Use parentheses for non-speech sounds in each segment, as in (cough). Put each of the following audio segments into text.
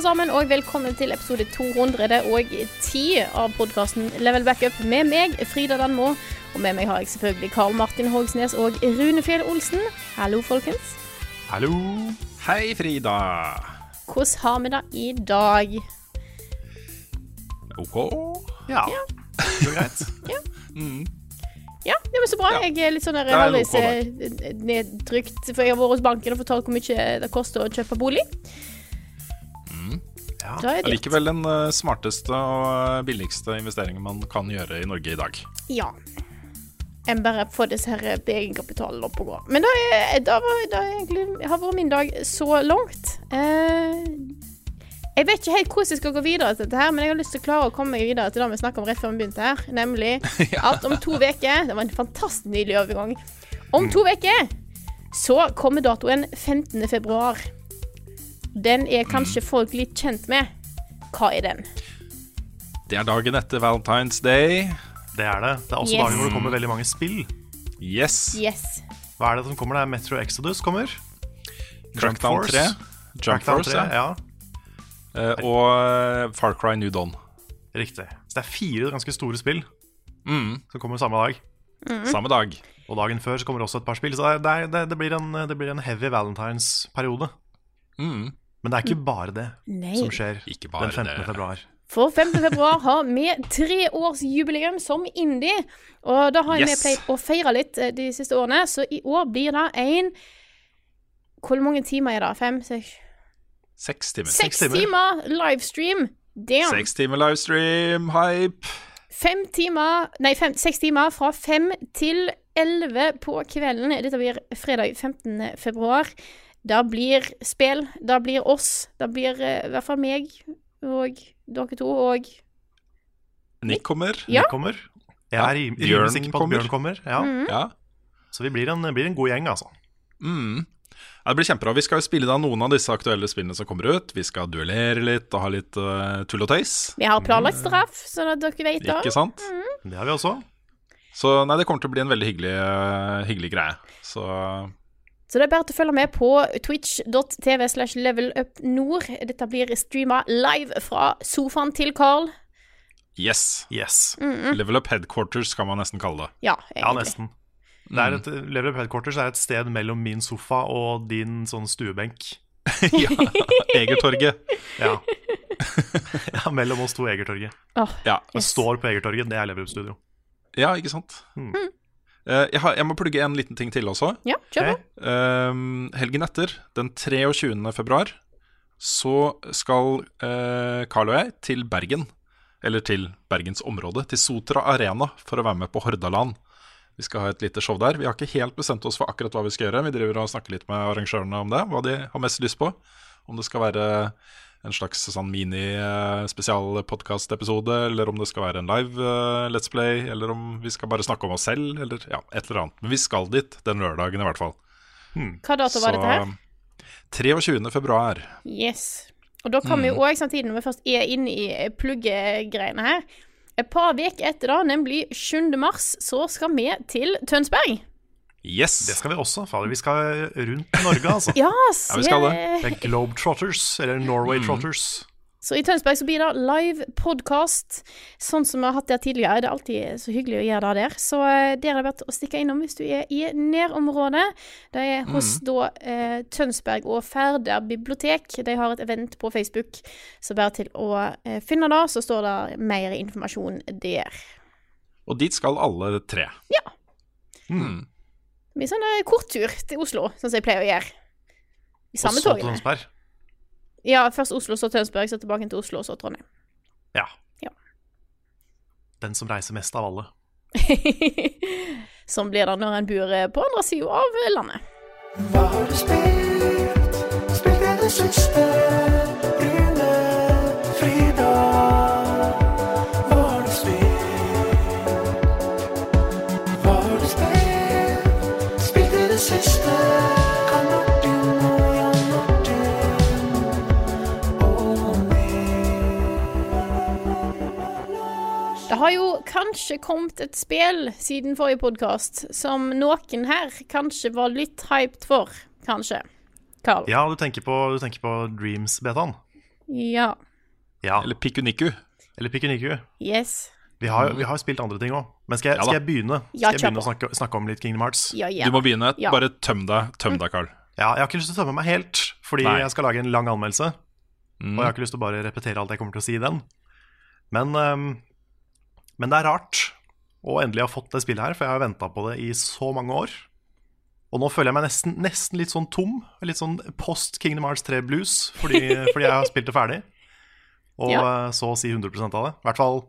Alle sammen, og velkommen til episode 210 av podkasten Level Backup med meg, Frida Danmo. Og med meg har jeg selvfølgelig Karl Martin Hogsnes og Rune Fjell Olsen. Hallo, folkens. Hallo. Hei, Frida. Hvordan har vi det i dag? OK? Ja. Det går greit. Ja, det var (laughs) så bra. Ja. Jeg er litt sånn der er eh, nedtrykt, for jeg har vært hos banken og fortalt hvor mye det koster å kjøpe bolig. Ja. det er likevel Allikevel den eh, smarteste og eh, billigste investeringen man kan gjøre i Norge i dag. Ja. En bare får disse her egenkapitalen opp og gå. Men da, er, da, var, da er egentlig, har vært min dag så langt. Eh, jeg vet ikke helt hvordan jeg skal gå videre til dette, her, men jeg har lyst til å klare å komme meg videre til det vi snakket om rett før vi begynte her. Nemlig (laughs) at om to uker Det var en fantastisk nydelig overgang. Om to uker så kommer datoen 15. februar. Den er kanskje folk litt kjent med. Hva er den? Det er dagen etter Valentine's Day. Det er det. Det er også Yes. dagen hvor det kommer veldig mange spill. Yes. Yes. Hva er det som kommer? Det er Metro Exodus kommer. Crackdown 3. Jump Crackdown Force, 3, ja. ja. Eh, og eh, Far Cry New Dawn. Riktig. Så det er fire ganske store spill Mm. som kommer samme dag. Samme dag. Og dagen før så kommer også et par spill. Så det, det, er- det, det, blir, en, det blir en heavy valentines-periode. Mm. Men det er ikke bare det Nei. som skjer Ikke bare den 15. det. februar. For 15. februar har vi treårsjubileum som indie. Og da har vi Yes. pleid å feire litt eh, de siste årene, så i år blir det en Hvor mange timer er det? Fem? Seks, Seks timer. seks timer. timer livestream. Damn. Seks timer livestream, hype. Fem timer Nei, fem, seks timer fra fem til elleve på kvelden. Dette blir fredag 15. februar. Det blir spill. Det blir oss. Det blir uh, i hvert fall meg og dere to og Nick kommer. Ja. Nick kommer. Jeg er rimelig sikker på at kommer. Bjørn kommer. Ja. Ja. Så vi blir en, blir en god gjeng, altså. Mm. Ja, det blir kjempebra. Vi skal spille da noen av disse aktuelle spillene som kommer ut. Vi skal duellere litt og ha litt uh, tull og tøys. Vi har planlagt straff, sånn at dere vet det. Ikke sant? Det har vi også. Så nei, det kommer til å bli en veldig hyggelig, uh, hyggelig greie. Så Så det er bare til å følge med på twitch.tv slash levelupnord. Dette blir streama live fra sofaen til Carl. yes. Yes. Level Up Headquarters kan man nesten kalle det. Ja, Ja, nesten. Det er et, Level Up Headquarters er et sted mellom min sofa og din sånn stuebenk. (laughs) ja, Egertorget. Ja. (laughs) ja mellom oss to Egertorget. Oh, Ja. Yes. står på Egertorget, det er Level Up Studio. ja, ikke sant? Mm. Eh, jeg, har, jeg må plugge en liten ting til også. Ja, kjør på. Um, helgen etter, den 23. februar, så skal eh, Carl og jeg til Bergen. Eller til Bergens område, til Sotra Arena, for å være med på Hordaland. Vi skal ha et lite show der. Vi har ikke helt bestemt oss for akkurat hva vi skal gjøre. Vi driver og snakker litt med arrangørene om det, hva de har mest lyst på. Om det skal være en slags sånn mini-spesialpodkast-episode, eller om det skal være en live uh, Let's Play, eller om vi skal bare snakke om oss selv, eller ja, et eller annet. Men vi skal dit den lørdagen i hvert fall. Hva dato var dette her? 23. februar. Yes. Og da kan vi jo òg, samtidig når vi først er inne i pluggegreiene her Et par uker etter, da, nemlig 7. mars, så skal vi til Tønsberg. Yes! Det skal vi også. Fader, vi skal rundt Norge, altså. (laughs) Ja, Ja, vi skal det. Det er Globetrotters, eller Norway Mm. Trotters. Så i Tønsberg så blir det live podkast, sånn som vi har hatt der tidligere. Det er alltid så hyggelig å gjøre det der. Så eh, der er det verdt å stikke innom hvis du er i nærområdet. Det er hos da eh, Tønsberg og Færder bibliotek. De har et event på Facebook, så bare til å eh, finne det, så står det mer informasjon der. Og dit skal alle tre. Ja. Mm. Med sånn der korttur til Oslo, sånn som jeg pleier å gjøre. I samme så Og togene. Tønsberg. Ja, først Oslo, så Tønsberg, så tilbake til Oslo, så Trondheim. Ja. Ja. Den som reiser mest av alle. (laughs) sånn blir det når en bor eh, på andre sida av landet. Hva har du spilt? Spilt i det siste? Har jo kanskje kommet et spill siden forrige podkast som noen her kanskje var litt hyped for. Kanskje. Carl. Ja, du tenker på, du tenker på Dreams-betaen? Ja. Ja. Eller Pikuniku. Eller Pikuniku. Yes. Vi har, vi har spilt andre ting òg. Men skal jeg, Ja skal jeg begynne Skal jeg begynne å snakke, snakke om litt Kingdom Hearts? Ja, ja. Du må begynne. Ja. Bare tøm deg, tøm deg, Carl. Ja, jeg har ikke lyst til å tømme meg helt, fordi Nei. jeg skal lage en lang anmeldelse. Mm. Og jeg har ikke lyst til å bare repetere alt jeg kommer til å si i den. Men, ehm, men det er rart å endelig ha fått det spillet her, for jeg har venta på det i så mange år. Og nå føler jeg meg nesten, nesten litt sånn tom. Litt sånn post Kingdom Hearts 3 blues, fordi, (laughs) fordi jeg har spilt det ferdig. Og Ja. så å si 100 av det. I hvert fall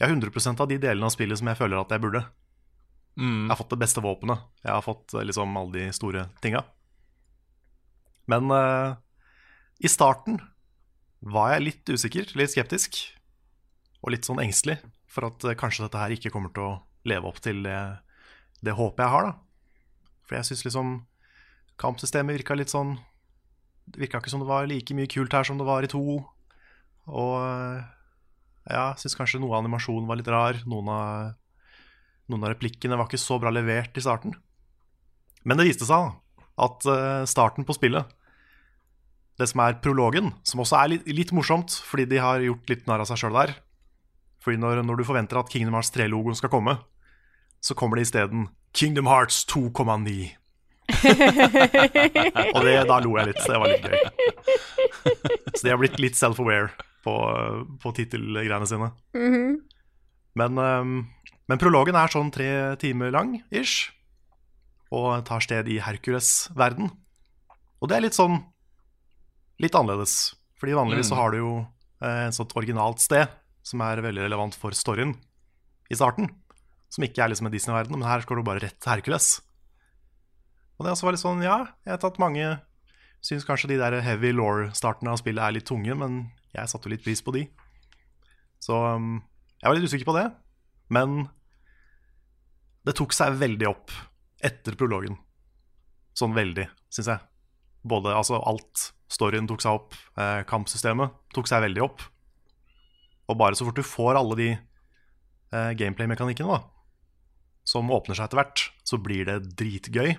jeg har 100% av de delene av spillet som jeg føler at jeg burde. Mm. Jeg har fått det beste våpenet. Jeg har fått eh, liksom alle de store tinga. Men uh, i starten var jeg litt usikker, litt skeptisk. Og litt sånn engstelig for at eh, kanskje dette her ikke kommer til å leve opp til det, det håpet jeg har, da. For jeg syns liksom kampsystemet virka litt sånn Det virka ikke som det var like mye kult her som det var i to. Og eh, ja, syns kanskje noe av animasjonen var litt rar. Noen av noen av replikkene var ikke så bra levert i starten. Men det viste seg da, at eh, starten på spillet, det som er prologen, som også er litt, litt morsomt, fordi de har gjort litt narr av seg sjøl der Fordi når, når du forventer at Kingdom Hearts 3-logoen skal komme, så kommer det isteden Kingdom Hearts 2,9. (laughs) Og det, da lo jeg litt, så det var litt gøy. Så de har blitt litt self-aware på, på tittelgreiene sine. Men, um, men prologen er sånn tre timer lang, ish, og tar sted i Hercules-verden. Og det er litt sånn litt annerledes. Fordi vanligvis så har du jo eh, et sånt originalt sted som er veldig relevant for storyen i starten. Som ikke er liksom en Disney-verden, men her skal du bare rett til Hercules. Og det også var litt sånn, ja, jeg har tatt mange Syns kanskje de der heavy law-startene av spillet er litt tunge, men jeg satte jo litt pris på de. Så um, jeg var litt usikker på det. Men det tok seg veldig opp etter prologen. Sånn veldig, syns jeg. Både altså alt. Storyen tok seg opp, eh, kampsystemet tok seg veldig opp. Og bare så fort du får alle de eh, gameplay-mekanikkene, da, som åpner seg etter hvert, så blir det dritgøy.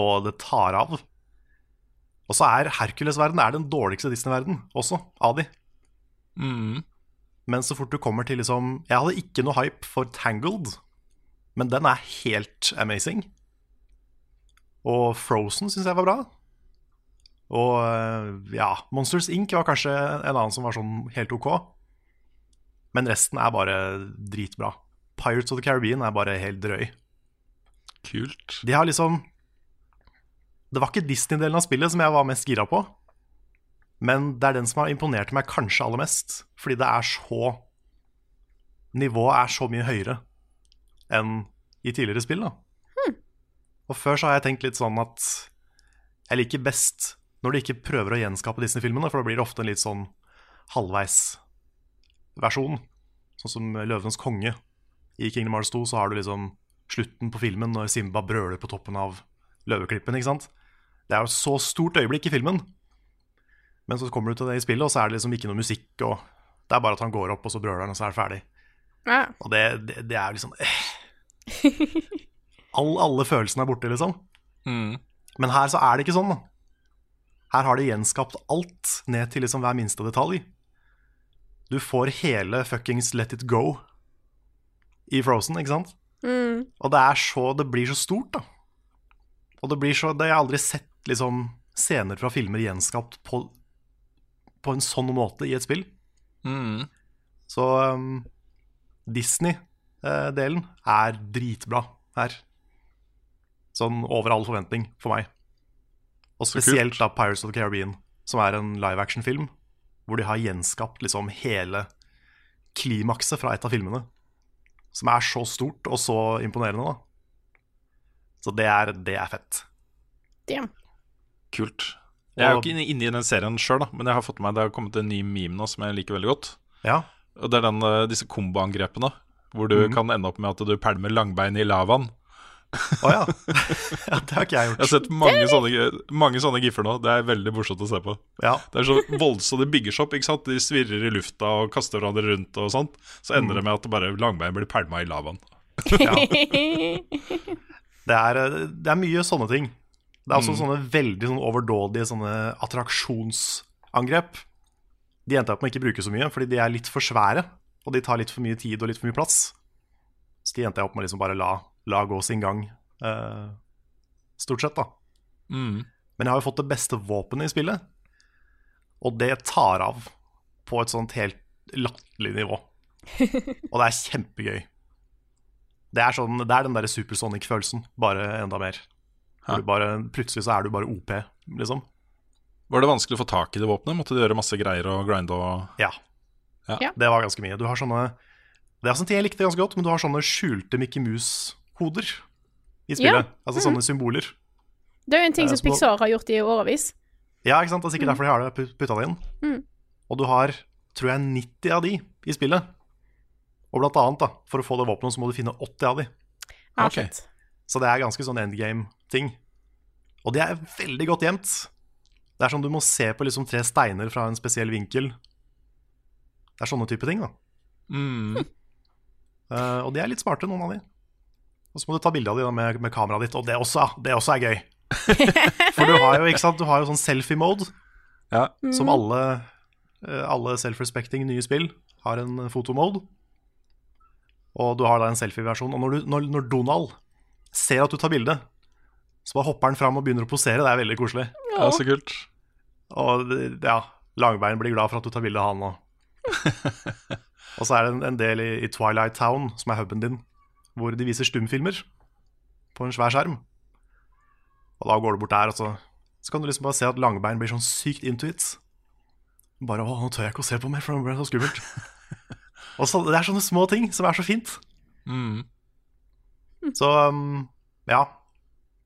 Og det tar av. Og så er Hercules-verden er den dårligste Disney-verden også, av de. Mm. Men så fort du kommer til liksom Jeg hadde ikke noe hype for Tangled, men den er helt amazing. Og Frozen syns jeg var bra. Og eh, ja, Monsters Inc. var kanskje en annen som var sånn helt ok. Men resten er bare dritbra. Pirates of the Caribbean er bare helt drøy. Kult. De har liksom Det var ikke Disney-delen av spillet som jeg var mest gira på. Men det er den som har imponert meg kanskje aller mest. Fordi det er så Nivået er så mye høyere enn i tidligere spill. da Og før så har jeg tenkt litt sånn at jeg liker best når de ikke prøver å gjenskape Disney-filmene, for da blir det ofte en litt sånn halvveis versjon. Sånn som Løvenes konge. I Kingdom Hearts 2 så har du liksom slutten på filmen når Simba brøler på toppen av løveklippen. ikke sant? Det er jo et så stort øyeblikk i filmen. Men så kommer du til det i spillet, og så er det liksom ikke noe musikk. og Det er bare at han går opp, og så brøler han, og så er det ferdig. Ja. Og det, det, det er liksom eh. (laughs) All, Alle følelsene er borte, liksom. Mm. Men her så er det ikke sånn. da Her har de gjenskapt alt ned til liksom hver minste detalj. Du får hele fuckings Let It Go i Frozen, ikke sant? Mm. Og det er så Det blir så stort, da. Og det blir så det, Jeg har aldri sett liksom scener fra filmer gjenskapt på, på en sånn måte i et spill. Mm. Så um, Disney-delen er dritbra her. Sånn over all forventning for meg. Og spesielt da Pirates of the Caribbean, som er en live action-film hvor de har gjenskapt liksom hele klimakset fra et av filmene. Som er så stort og så imponerende, da. Så det er, det er fett. Damn. Kult. Jeg er jo ikke inne, i den serien sjøl, men jeg har fått med meg det har kommet en ny meme nå som jeg liker veldig godt. Ja, Og Det er den, eh, disse komboangrepene hvor du kan ende opp med at du pælmer langbein i lavaen. Å ja. (laughs) ja. Det har ikke jeg gjort. Jeg har sett mange sånne, mange sånne giffer nå. Det er veldig morsomt å se på. Ja. Det er så voldsomt, det bygger seg opp. ikke sant? De svirrer i lufta og kaster hverandre rundt og sånt. Så ender det med at bare langbein blir pælma i lavaen. Det er, det er mye sånne ting. Det er Mm. sånne veldig sånne overdådige sånne attraksjonsangrep. De endte opp med å ikke bruke så mye, fordi de er litt for svære. Og de tar litt for mye tid og litt for mye plass. Så de endte jeg opp med å liksom bare la, la gå sin gang, uh, stort sett, da. Mm. Men jeg har jo fått det beste våpenet i spillet, og det tar av på et sånt helt latterlig nivå. (laughs) Og det er kjempegøy. Det er, sånn, det er den der supersonic-følelsen, bare enda mer. Hvor du bare, plutselig så er du bare OP, liksom. Var det vanskelig å få tak i det våpenet? Måtte du gjøre masse greier og grinde og Ja. Ja. Det var ganske mye. Du har sånne Det er ting jeg likte ganske godt, men du har sånne skjulte Mickey Mouse-hoder i spillet. Ja. Altså sånne symboler. Det er jo en ting Eh, som Pixar har gjort i årevis. Ja, ikke sant? Det er sikkert derfor de har det putta det inn. Mm. Og du har, tror jeg, 90 av de i spillet. Og blant annet, da, for å få det våpenet, så må du finne 80 av de. Ah, okay. Så det er ganske sånn endgame-ting. Og det er veldig godt gjemt. Det er sånn du må se på liksom tre steiner fra en spesiell vinkel. Det er sånne type ting, da. mm. Uh, og de er litt smarte, noen av de. Og så må du ta bilde av dem med, med kameraet ditt, og det også, det også er gøy. (laughs) For du har jo, ikke sant, du har jo sånn selfie-mode, Ja. som alle, eh, alle self-respecting nye spill har en fotomode. Og du har da en selfie-versjon. Og når, du, når, når Donald ser at du tar bilde, så bare hopper han fram og begynner å posere. Det er veldig koselig. ja, så kult. Og ja, Langbein blir glad for at du tar bilde av han òg. (laughs) og så er det en, en del i, i Twilight Town, som er huben din, hvor de viser stumfilmer på en svær skjerm. Og da går du bort der, og så, så kan du liksom bare se at Langbein blir sånn sykt into it. Bare 'Å, nå tør jeg ikke å se på mer, for det ble så skummelt'. (laughs) og så, Det er sånne små ting som er så fint. Mm. Så um, ja.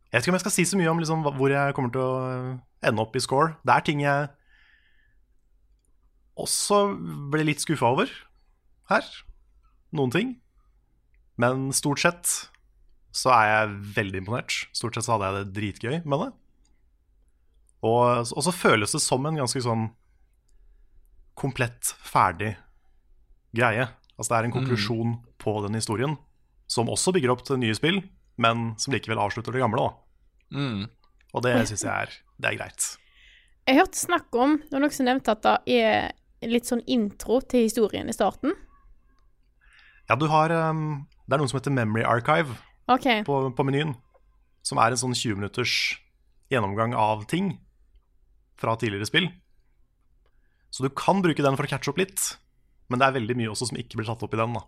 Jeg vet ikke om jeg skal si så mye om liksom, hvor jeg kommer til å uh, ende opp i score. Det er ting jeg også ble litt skuffa over her. Noen ting. Men stort sett så er jeg veldig imponert. Stort sett så hadde jeg det dritgøy med det. Og, og så føles det som en ganske sånn komplett ferdig greie. Altså det er en konklusjon på den historien, som også bygger opp til nye spill, men som likevel avslutter det gamle. Da. Mm. Og det syns jeg er, det er greit. Jeg hørte snakk om Det var noen som nevnte at det er litt sånn intro til historien i starten. Ja, du har um, Det er noe som heter Memory Archive okay. på, på menyen. Som er en sånn 20 minutters gjennomgang av ting fra tidligere spill. Så du kan bruke den for å catche opp litt, men det er veldig mye også som ikke blir tatt opp i den. da.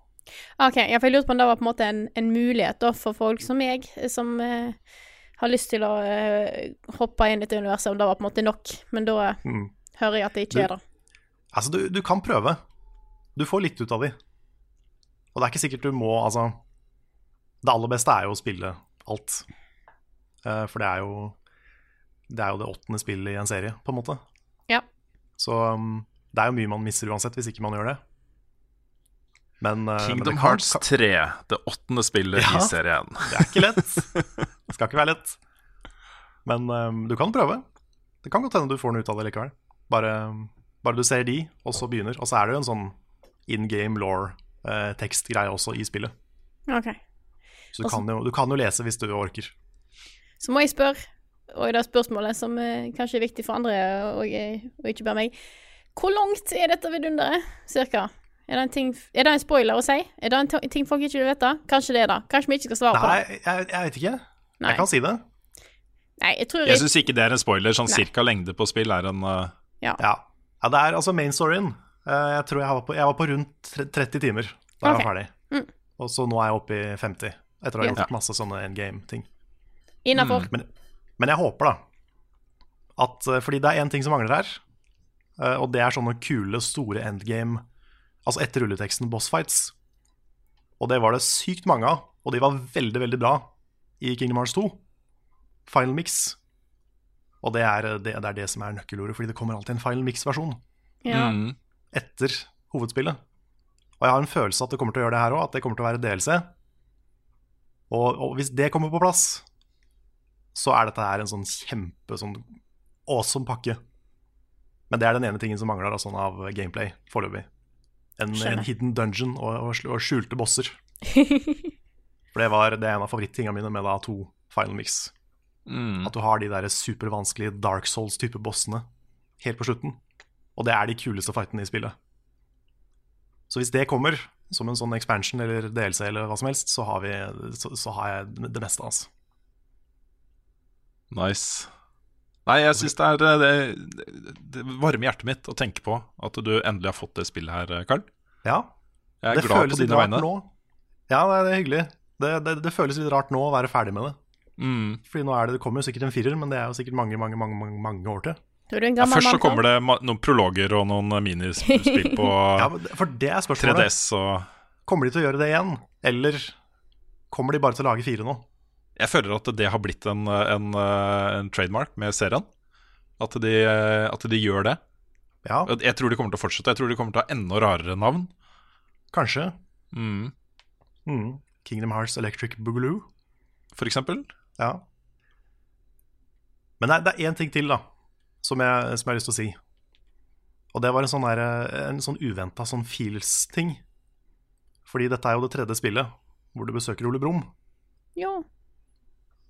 Ok, ja, for Jeg lurte på om det var på en måte en, en mulighet da, for folk som meg, som eh, har lyst til å eh, hoppe inn i dette universet, om det var på en måte nok. Men da Mm. hører jeg at det ikke Du- er det. Altså, du, du kan prøve. Du får litt ut av de. Og det er ikke sikkert du må Altså, det aller beste er jo å spille alt. Uh, for det er jo Det er jo det åttende spillet i en serie, på en måte. Ja. Så um, det er jo mye man mister uansett, hvis ikke man gjør det. Men, men Kingdom det kan- Hearts 3, det åttende spillet Ja. i serien. (laughs) Det er ikke lett. Det skal ikke være lett. Men um, du kan prøve. Det kan godt hende du får noe ut av det likevel. Bare, bare du ser de, og så begynner. Og så er det jo en sånn in game law-tekstgreie også i spillet. Ok. Så du kan, jo, du kan jo lese hvis du orker. Så må jeg spørre, og det er spørsmålet som eh, kanskje er viktig for andre, og, eh, og ikke bare meg. Hvor langt er dette vidunderet, cirka? Er det, en ting, er det en spoiler å si? Er det en ting folk ikke vil vite? Kanskje det, da. Kanskje vi ikke skal svare på det. Nei, jeg, jeg vet ikke. Nei. Jeg kan si det. Nei, jeg tror Jeg jeg, syns ikke det er en spoiler. Sånn Nei. cirka lengde på spill er en uh, ja. Ja. ja, det er altså main storyen. Eh, Jeg tror jeg var på, jeg var på rundt 30 timer da jeg var ferdig. Mm. Og så nå er jeg oppe i 50, etter å ha Ja. gjort masse sånne endgame-ting. Innafor. Men, men jeg håper da at eh, Fordi det er én ting som mangler her, eh, og det er sånne kule, store endgame Altså etter rulleteksten boss fights. Og det var det sykt mange av, og de var veldig, veldig bra i Kingdom Hearts 2. Final Mix. Og det er det, det, er det som er nøkkelordet, fordi det kommer alltid en Final Mix-versjon Ja. Mm. Etter hovedspillet. Og jeg har en følelse at det kommer til å gjøre det her òg, at det kommer til å være DLC. Og, og hvis det kommer på plass, så er dette her en sånn kjempe sånn awesome pakke. Men det er den ene tingen som mangler da, sånn av gameplay foreløpig. En, en hidden dungeon og, og, og skjulte bosser. (laughs) For det, var, det er en av favorittingene mine med da to Final Mix. Mm. At du har de der supervanskelige Dark Souls-type bossene helt på slutten. Og det er de kuleste fightene i spillet. Så hvis det kommer som en sånn expansion eller DLC eller hva som helst, så har, vi, så, så har jeg det meste, altså. Nice. Nei, jeg syns det er det, det, det varmer hjertet mitt å tenke på at du endelig har fått det spillet her, Karl. Ja, Jeg er det glad føles på dine vegne. nå. Ja, det er, hyggelig. Det, det, det føles litt rart nå å være ferdig med det. Mm. Fordi nå er det, det kommer jo sikkert en firer, men det er jo sikkert mange, mange, mange, mange, mange år til. Da du en Ja, først så kommer det noen prologer og noen minispill på (laughs) Ja, For det er spørsmålet. 3DS og Kommer de til å gjøre det igjen, eller kommer de bare til å lage fire nå? Jeg føler at det har blitt en, en, en trademark med serien. At de, at de gjør det. Ja, Jeg tror de kommer til å fortsette. Jeg tror de kommer til å ha enda rarere navn. kanskje. Mm. Mm. Kingdom Hearts Electric Boogaloo. For eksempel. Ja. Men er, det er én ting til, da, som jeg, som jeg har lyst til å si. Og det var en sånn, der, en sånn uventa sånn feels-ting. Fordi dette er jo det tredje spillet hvor du besøker Ole Brumm. Ja.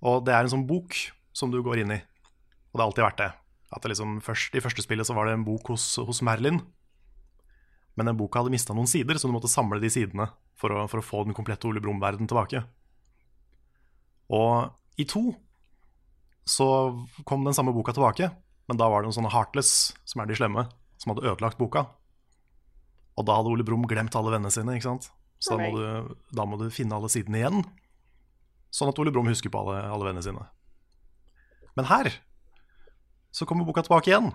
Og det er en sånn bok som du går inn i. Og det har alltid vært det. At det liksom først, I første spillet så var det en bok hos, hos Merlin. Men den boka hadde mista noen sider, så du måtte samle de sidene for å, for å få den komplette Ole Brumm-verden tilbake. Og i to så kom den samme boka tilbake, men da var det noen sånne Heartless, som er de slemme, som hadde ødelagt boka. Og da hadde Ole Brumm glemt alle vennene sine, ikke sant? Så da må, du, da må du finne alle sidene igjen, sånn at Ole Brumm husker på alle, alle vennene sine. Men her så kommer boka tilbake igjen.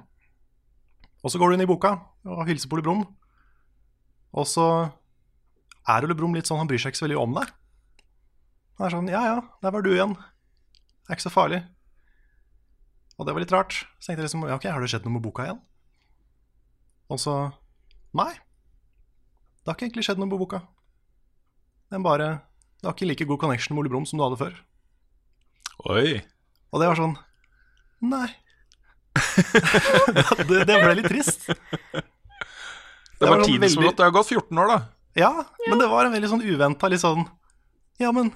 Og så går du inn i boka og hilser på Ole Brumm. Og så er Ole Brumm litt sånn, han bryr seg ikke så veldig om deg. Han er sånn, ja ja, der var du igjen. Det er ikke så farlig. Og det var litt rart. Så tenkte jeg liksom, ja ok, har det skjedd noe med boka igjen? Og så, nei. Det har ikke egentlig skjedd noe med boka. Den bare, det har ikke like god connection med Ole Brumm som du hadde før. Oi. Og det var sånn Nei. (laughs) det, det ble litt trist. Det var var tiden som veldig- gått. Det har gått 14 år, da. Ja, men det var en veldig sånn uventa litt sånn Ja, men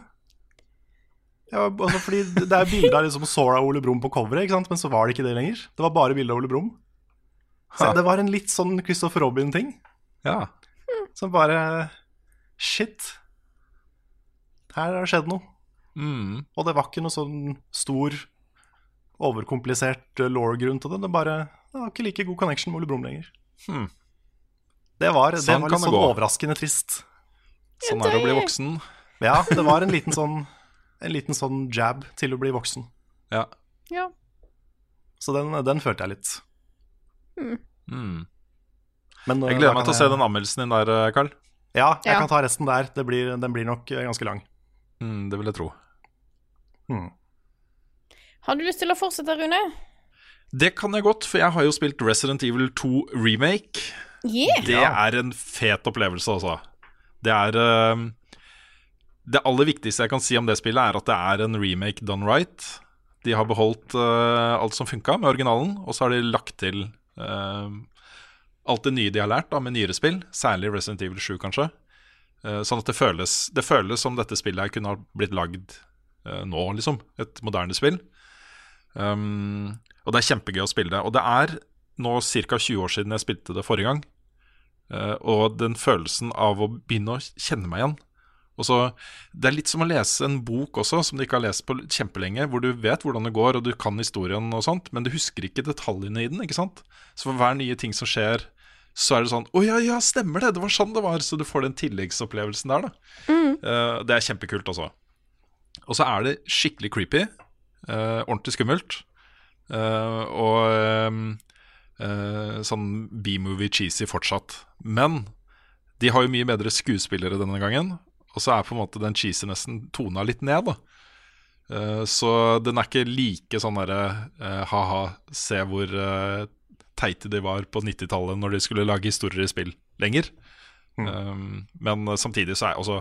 ja, altså fordi Det er bilde av liksom Sora og Ole Brumm på coveret, ikke sant? men så var det ikke det lenger. Det var bare bilde av Ole Brumm. Så det var en litt sånn Christopher Robin-ting. Ja. Som bare Shit. Her har det skjedd noe. Mm. Og det var ikke noe sånn stor, overkomplisert eh, law-grunn til det. Det bare det var ikke like god connection med Ole Brumm lenger. Hmm. Det var, det Sånn var litt sånn gå. overraskende trist. Sånn er det å bli voksen. Ja, det var en liten sånn En liten sånn jab til å bli voksen. Ja. Ja. Så den, den følte jeg litt. Mm. Men, Jeg eh, gleder meg til å se den anmeldelsen din der, Karl. Ja, jeg Ja. kan ta resten der. Det blir, den blir nok eh, ganske lang. Mm, det vil jeg tro. Hmm. Har du lyst til å fortsette, Rune? Det kan jeg godt, for jeg har jo spilt Resident Evil 2 Remake. Yeah. Det er en fet opplevelse, altså. Det er eh, Det aller viktigste jeg kan si om det spillet, er at det er en remake done right. De har beholdt uh, alt som funka med originalen, og så har de lagt til uh, alt det nye de har lært da, med nyere spill, særlig Resident Evil 7, kanskje. Uh, sånn at det føles, det føles som dette spillet her kunne ha blitt lagd nå, liksom. Et moderne spill. Um, og det er kjempegøy å spille det. Og det er nå ca. 20 år siden jeg spilte det forrige gang. Og den følelsen av å begynne å kjenne meg igjen. Så, Det er litt som å lese en bok også, som du ikke har lest på kjempelenge, hvor du vet hvordan det går, og du kan historien og sånt, men du husker ikke detaljene i den. ikke sant? Så for hver nye ting som skjer, så er det sånn Å ja, ja, stemmer det! Det var sånn det var! Så du får den tilleggsopplevelsen der, da. Eh, det er kjempekult, altså. Og så er det skikkelig creepy. Eh, ordentlig skummelt. Eh, og sånn B-movie cheesy fortsatt. Men de har jo mye bedre skuespillere denne gangen, og så er på en måte den cheesinessen tona litt ned, da. Uh, så den er ikke like sånn derre uh, ha-ha, se hvor uh, teite de var på 90-tallet når de skulle lage historier i spill, lenger. Um, men samtidig så er også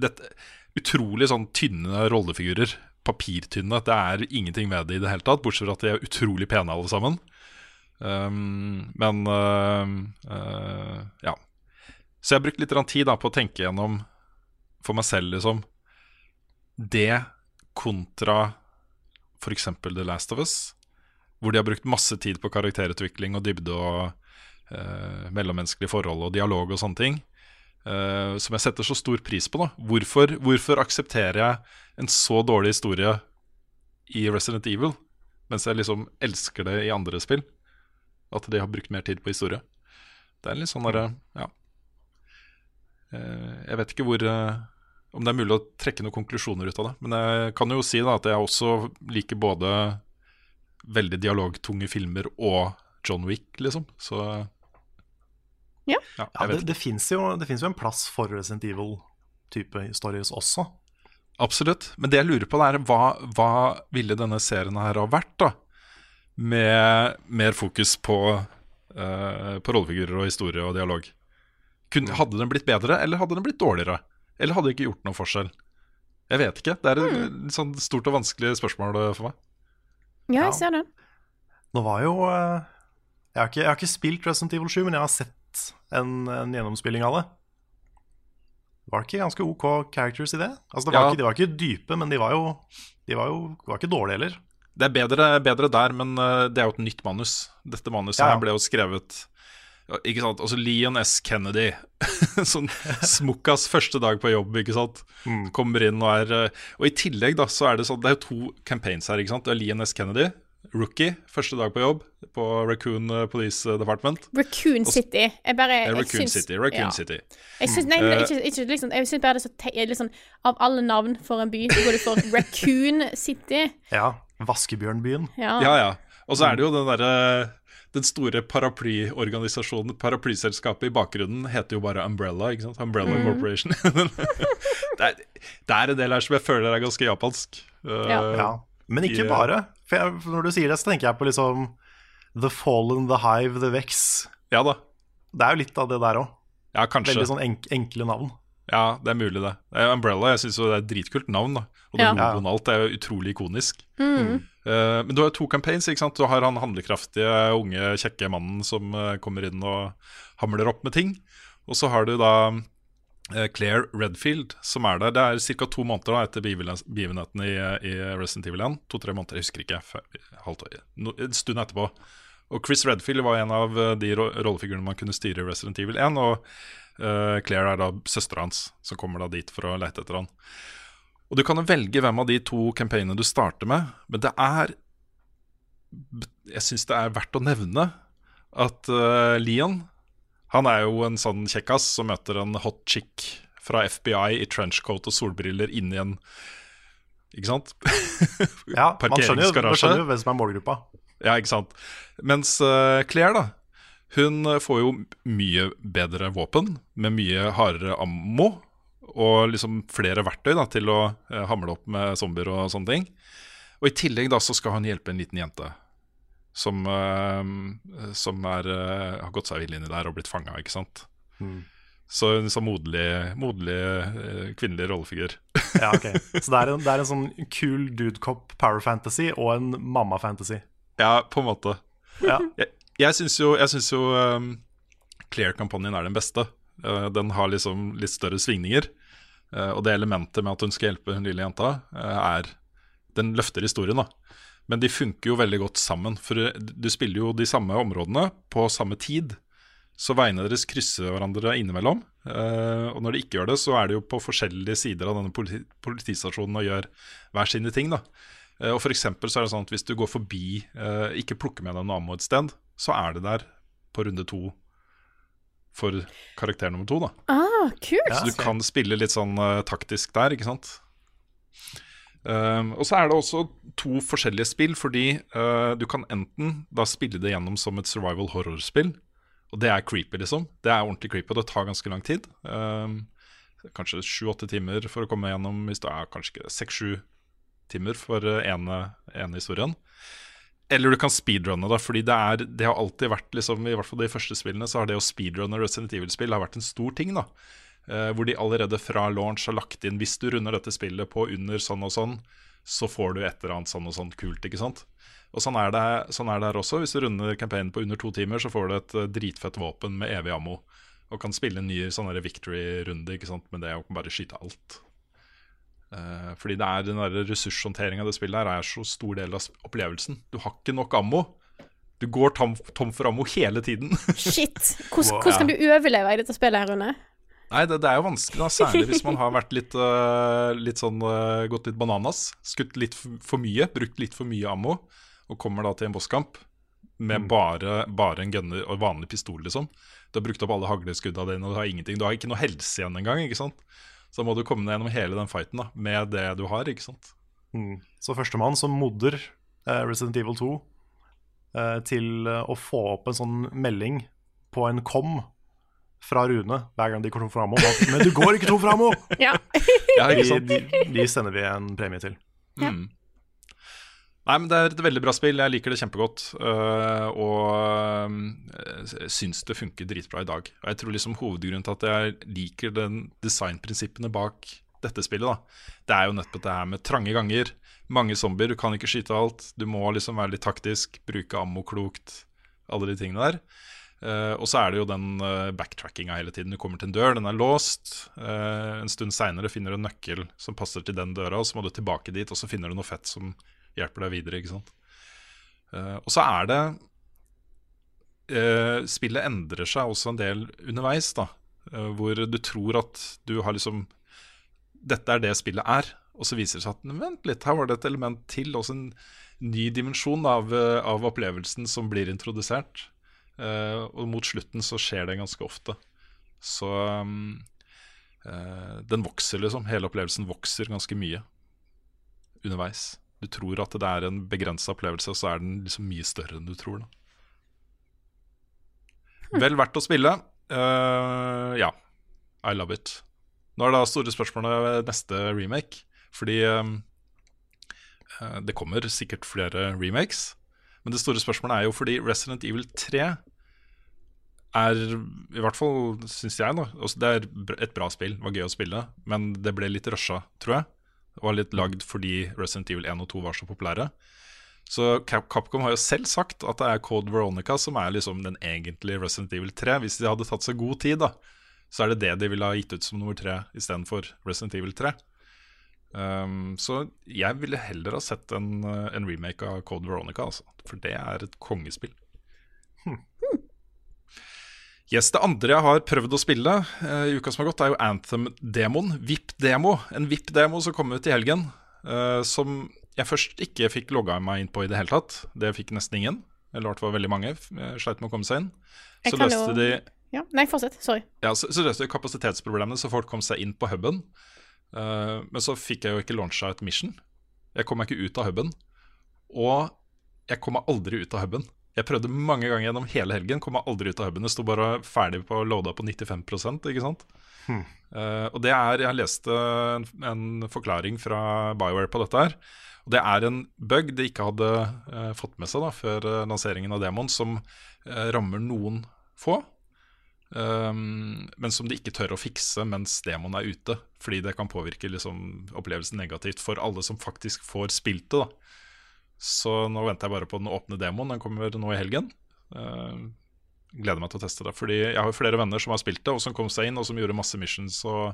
dette, utrolig sånn tynne rollefigurer. Papirtynne. Det er ingenting med det i det hele tatt, bortsett fra at de er utrolig pene alle sammen. Um, men ja. Så jeg har brukt litt tid da, på å tenke gjennom for meg selv, liksom Det kontra f.eks. The Last of Us, hvor de har brukt masse tid på karakterutvikling og dybde og eh, mellommenneskelige forhold og dialog og sånne ting. eh, som jeg setter så stor pris på. da Hvorfor, hvorfor aksepterer jeg en så dårlig historie i Resident Evil, mens jeg liksom elsker det i andre spill? At de har brukt mer tid på historie. Det er litt sånn derre Ja. Eh, jeg vet ikke hvor om det er mulig å trekke noen konklusjoner ut av det. Men jeg kan jo si da at jeg også liker både veldig dialogtunge filmer og John Wick, liksom. Så Ja. Ja, ja det det fins jo, jo en plass for Resident Evil-type stories også. Absolutt. Men det jeg lurer på, er hva, hva ville denne serien her ha vært, da? Med mer fokus på, uh, på rollefigurer og historie og dialog. Kun, hadde den blitt bedre, eller hadde den blitt dårligere? Eller hadde det ikke gjort noen forskjell? Jeg vet ikke. Det er et mm. sånn stort og vanskelig spørsmål eh, for meg. Ja, Ja. jeg ser det. Nå var jo eh, jeg har, ikke, jeg har ikke spilt Resident Evil 7, men jeg har sett en, en gjennomspilling av det. Var det ikke ganske OK characters i det? Altså, det var Ja. ikke, de var ikke dype, men de var jo, de var jo var ikke dårlige heller. Det er bedre, bedre der, men eh, det er jo et nytt manus. Dette manuset Ja, ja. her ble jo skrevet ja, Ikke sant, altså Leon S. Kennedy, (laughs) sånn smukkas første dag på jobb, ikke sant. Mm. Kommer inn og er eh, Og i tillegg, da, så er det sånn Det er jo to campaigns her, ikke sant. Det er Leon S. Kennedy, rookie, første dag på jobb på Raccoon eh, Police Department. Raccoon City. Jeg bare Eh, jeg Raccoon syns- City. Raccoon ja. City. Jeg syns, nei, men Eh, ikke, ikke liksom Jeg syns bare det er så sånn, Av alle navn for en by, så går du for (laughs) Raccoon City. Ja, Vaskebjørnbyen. Ja. Ja, ja. Og så er det jo den derre den store paraplyorganisasjonen, paraplyselskapet i bakgrunnen, heter jo bare Umbrella. ikke sant? Umbrella Corporation. (laughs) det, er, det er en del her som jeg føler er ganske japansk. Uh, Ja. Ja. Men ikke bare. For jeg, når du sier det, så tenker jeg på liksom The Fallen, The Hive, The Vex. ja da. Det er jo litt av det der òg. Ja, kanskje. Veldig sånn enk enkle navn. Ja, det er mulig, det. Eh, Umbrella jeg synes det er et dritkult navn. da Og det Ja. logoen alt er jo utrolig ikonisk. Mm. Eh, men du har jo to campaigns. ikke sant? Du har han handlekraftige, unge, kjekke mannen som eh, kommer inn og hamler opp med ting. Og så har du da eh, Claire Redfield som er der. Det er ca. to måneder da etter begivenheten i, i Resident Evil 1. To-tre måneder, jeg husker ikke. Halvt år. En stund etterpå. Og Chris Redfield var en av de rollefigurene man kunne styre i Resident Evil 1. Og uh, Claire er da søstera hans, som kommer da dit for å lete etter han. Og du kan jo velge hvem av de to campaignene du starter med, men det er Jeg syns det er verdt å nevne at uh, Leon Han er jo en sånn kjekkas som møter en hot chick fra FBI i trenchcoat og solbriller inni en Ikke sant? (laughs) Ja, man skjønner jo, man skjønner jo hvem som er målgruppa. Ja, ikke sant. Mens uh, Claire, da. Hun eh, får jo mye bedre våpen, med mye hardere ammo. Og liksom flere verktøy da, til å eh, hamle opp med zombier og sånne ting. Og i tillegg da, så skal han hjelpe en liten jente som, eh, som er, eh, har gått seg vill inni der og blitt fanga, ikke sant. Så en sånn moderlig, moderlig kvinnelig rollefigur. (laughs) Ja, ok Så det er en, det er en sånn kul dude cop power fantasy og en mamma fantasy. Ja, på en måte. Ja. Jeg, jeg syns jo, jeg synes jo um, Claire-kampanjen er den beste. Uh, den har liksom litt større svingninger. Uh, og det elementet med at hun skal hjelpe hun lille jenta, uh, er Den løfter historien, da. Men de funker jo veldig godt sammen. For du spiller jo de samme områdene på samme tid. Så veiene deres krysser hverandre innimellom. Uh, og når de ikke gjør det, så er de jo på forskjellige sider av denne politi politistasjonen og gjør hver sine ting. da Eh, Og for så er det sånn at Hvis du går forbi, eh, ikke plukker med deg noe ammo et sted, så er det der på runde to for karakter nummer to. da Ah, kult! Ja. Så du kan spille litt sånn uh, taktisk der, ikke sant. Um, og så er det også to forskjellige spill, fordi uh, du kan enten da spille det gjennom som et survival horror-spill, og det er creepy, liksom. Det er ordentlig creepy, og det tar ganske lang tid. Um, kanskje sju-åtte timer for å komme gjennom hvis det er kanskje ikke seks-sju timer for uh, ene, ene historien. Eller du kan speedrunne, da, fordi det, er, det har alltid vært liksom, I hvert fall de første spillene så har det å speedrunne Resident Evil-spill vært en stor ting. da Eh, hvor de allerede fra launch har lagt inn Hvis du runder dette spillet på under sånn og sånn, så får du et eller annet sånn og sånn kult. ikke sant? Og sånn er, det, sånn er det her også. Hvis du runder campaignen på under to timer, så får du et eh, dritfett våpen med evig ammo. Og kan spille en ny sånn victory-runde ikke sant? med det og bare skyte alt. Eh, fordi det er den der ressurshåndteringa det spillet her er så stor del av opplevelsen. Du har ikke nok ammo. Du går tom, tom for ammo hele tiden. (laughs) Shit. Hvordan, wow. kan du overleve i dette spillet her, Rune? Nei, det, det er jo vanskelig, da, særlig hvis man har vært litt, uh, litt sånn uh, gått litt bananas. Skutt litt for mye, brukt litt for mye ammo, og kommer da til en bosskamp med Mm. bare, bare en gunner og vanlig pistol, liksom. Du har brukt opp alle hagleskudda dine, og du har ingenting. Du har ikke noe helse igjen engang, ikke sant. Så må du komme deg gjennom hele den fighten da, med det du har, ikke sant. Mm. Så førstemann som modder eh, Resident Evil 2 eh, til eh, å få opp en sånn melding på en kom fra Rune hver gang de går tom for ammo. Men du går ikke tom for ammo! Ja. Ja, ikke De, de, de sender vi en premie til. Mm. Nei, men Det er et veldig bra spill. Jeg liker det kjempegodt. øh, og øh, syns det funker dritbra i dag. Og jeg tror liksom Hovedgrunnen til at jeg liker den designprinsippene bak dette spillet, da, det er jo nettopp det her med trange ganger. Mange zombier, du kan ikke skyte alt. Du må liksom være litt taktisk, bruke ammo klokt. Alle de tingene der. Uh, og så er det jo den uh, backtrackinga hele tiden. Du kommer til en dør, den er låst. Uh, en stund seinere finner du en nøkkel som passer til den døra, og så må du tilbake dit, og så finner du noe fett som hjelper deg videre. ikke sant? Uh, og så er det uh, Spillet endrer seg også en del underveis, da. Uh, hvor du tror at du har liksom Dette er det spillet er. Og så viser det seg at vent litt, her var det et element til. Også en ny dimensjon av, av opplevelsen som blir introdusert. Og mot slutten så skjer det ganske ofte. Så um, den vokser, liksom. Hele opplevelsen vokser ganske mye underveis. Du tror at det er en begrensa opplevelse, og så er den liksom mye større enn du tror. Da. Vel verdt å spille. Uh, ja, I love it. Nå er da store spørsmålet neste remake. Fordi um, det kommer sikkert flere remakes. Men det store spørsmålet er jo fordi Resident Evil 3 er, i hvert fall syns jeg, da også Det er et bra spill, det var gøy å spille, men det ble litt rusha, tror jeg. Det var litt lagd fordi Resident Evil 1 og 2 var så populære. Så Capcom har jo selv sagt at det er Code Veronica som er liksom den egentlige Resident Evil 3. Hvis de hadde tatt seg god tid, da, så er det det de ville ha gitt ut som nummer tre istedenfor Resident Evil 3. Um, så jeg ville heller ha sett en, uh, en remake av Code Veronica, altså. For det er et kongespill. Yes, Det andre jeg har prøvd å spille uh, i uka som har gått, er jo Anthem-demoen. VIP-demo. En VIP-demo som kom ut i helgen. Uh, som jeg først ikke fikk logga meg inn på i det hele tatt. Det fikk nesten ingen. Eller hvert fall veldig mange. eh, Sleit med å komme seg inn. Så løste jo- de Ja. Nei, fortsett. Sorry. ja, så, så løste de kapasitetsproblemene, så folk kom seg inn på huben. Uh, men så fikk jeg jo ikke launcha et mission. Jeg kom meg ikke ut av huben. Og jeg kom meg aldri ut av huben. Jeg prøvde mange ganger gjennom hele helgen, kom meg aldri ut av huben. Det sto bare ferdig på loada på 95 ikke sant? Eh, og det er Jeg leste en, en forklaring fra BioWare på dette her. Og det er en bug de ikke hadde uh, fått med seg da før uh, lanseringen av Demon, som eh, rammer noen få. Um, men som de ikke tør å fikse mens demoen er ute. Fordi det kan påvirke liksom, opplevelsen negativt for alle som faktisk får spilt det. Da. Så nå venter jeg bare på den åpne demoen. Den kommer nå i helgen. Uh, gleder meg til å teste det. Fordi jeg har flere venner som har spilt det, og som kom seg inn, og som gjorde masse missions og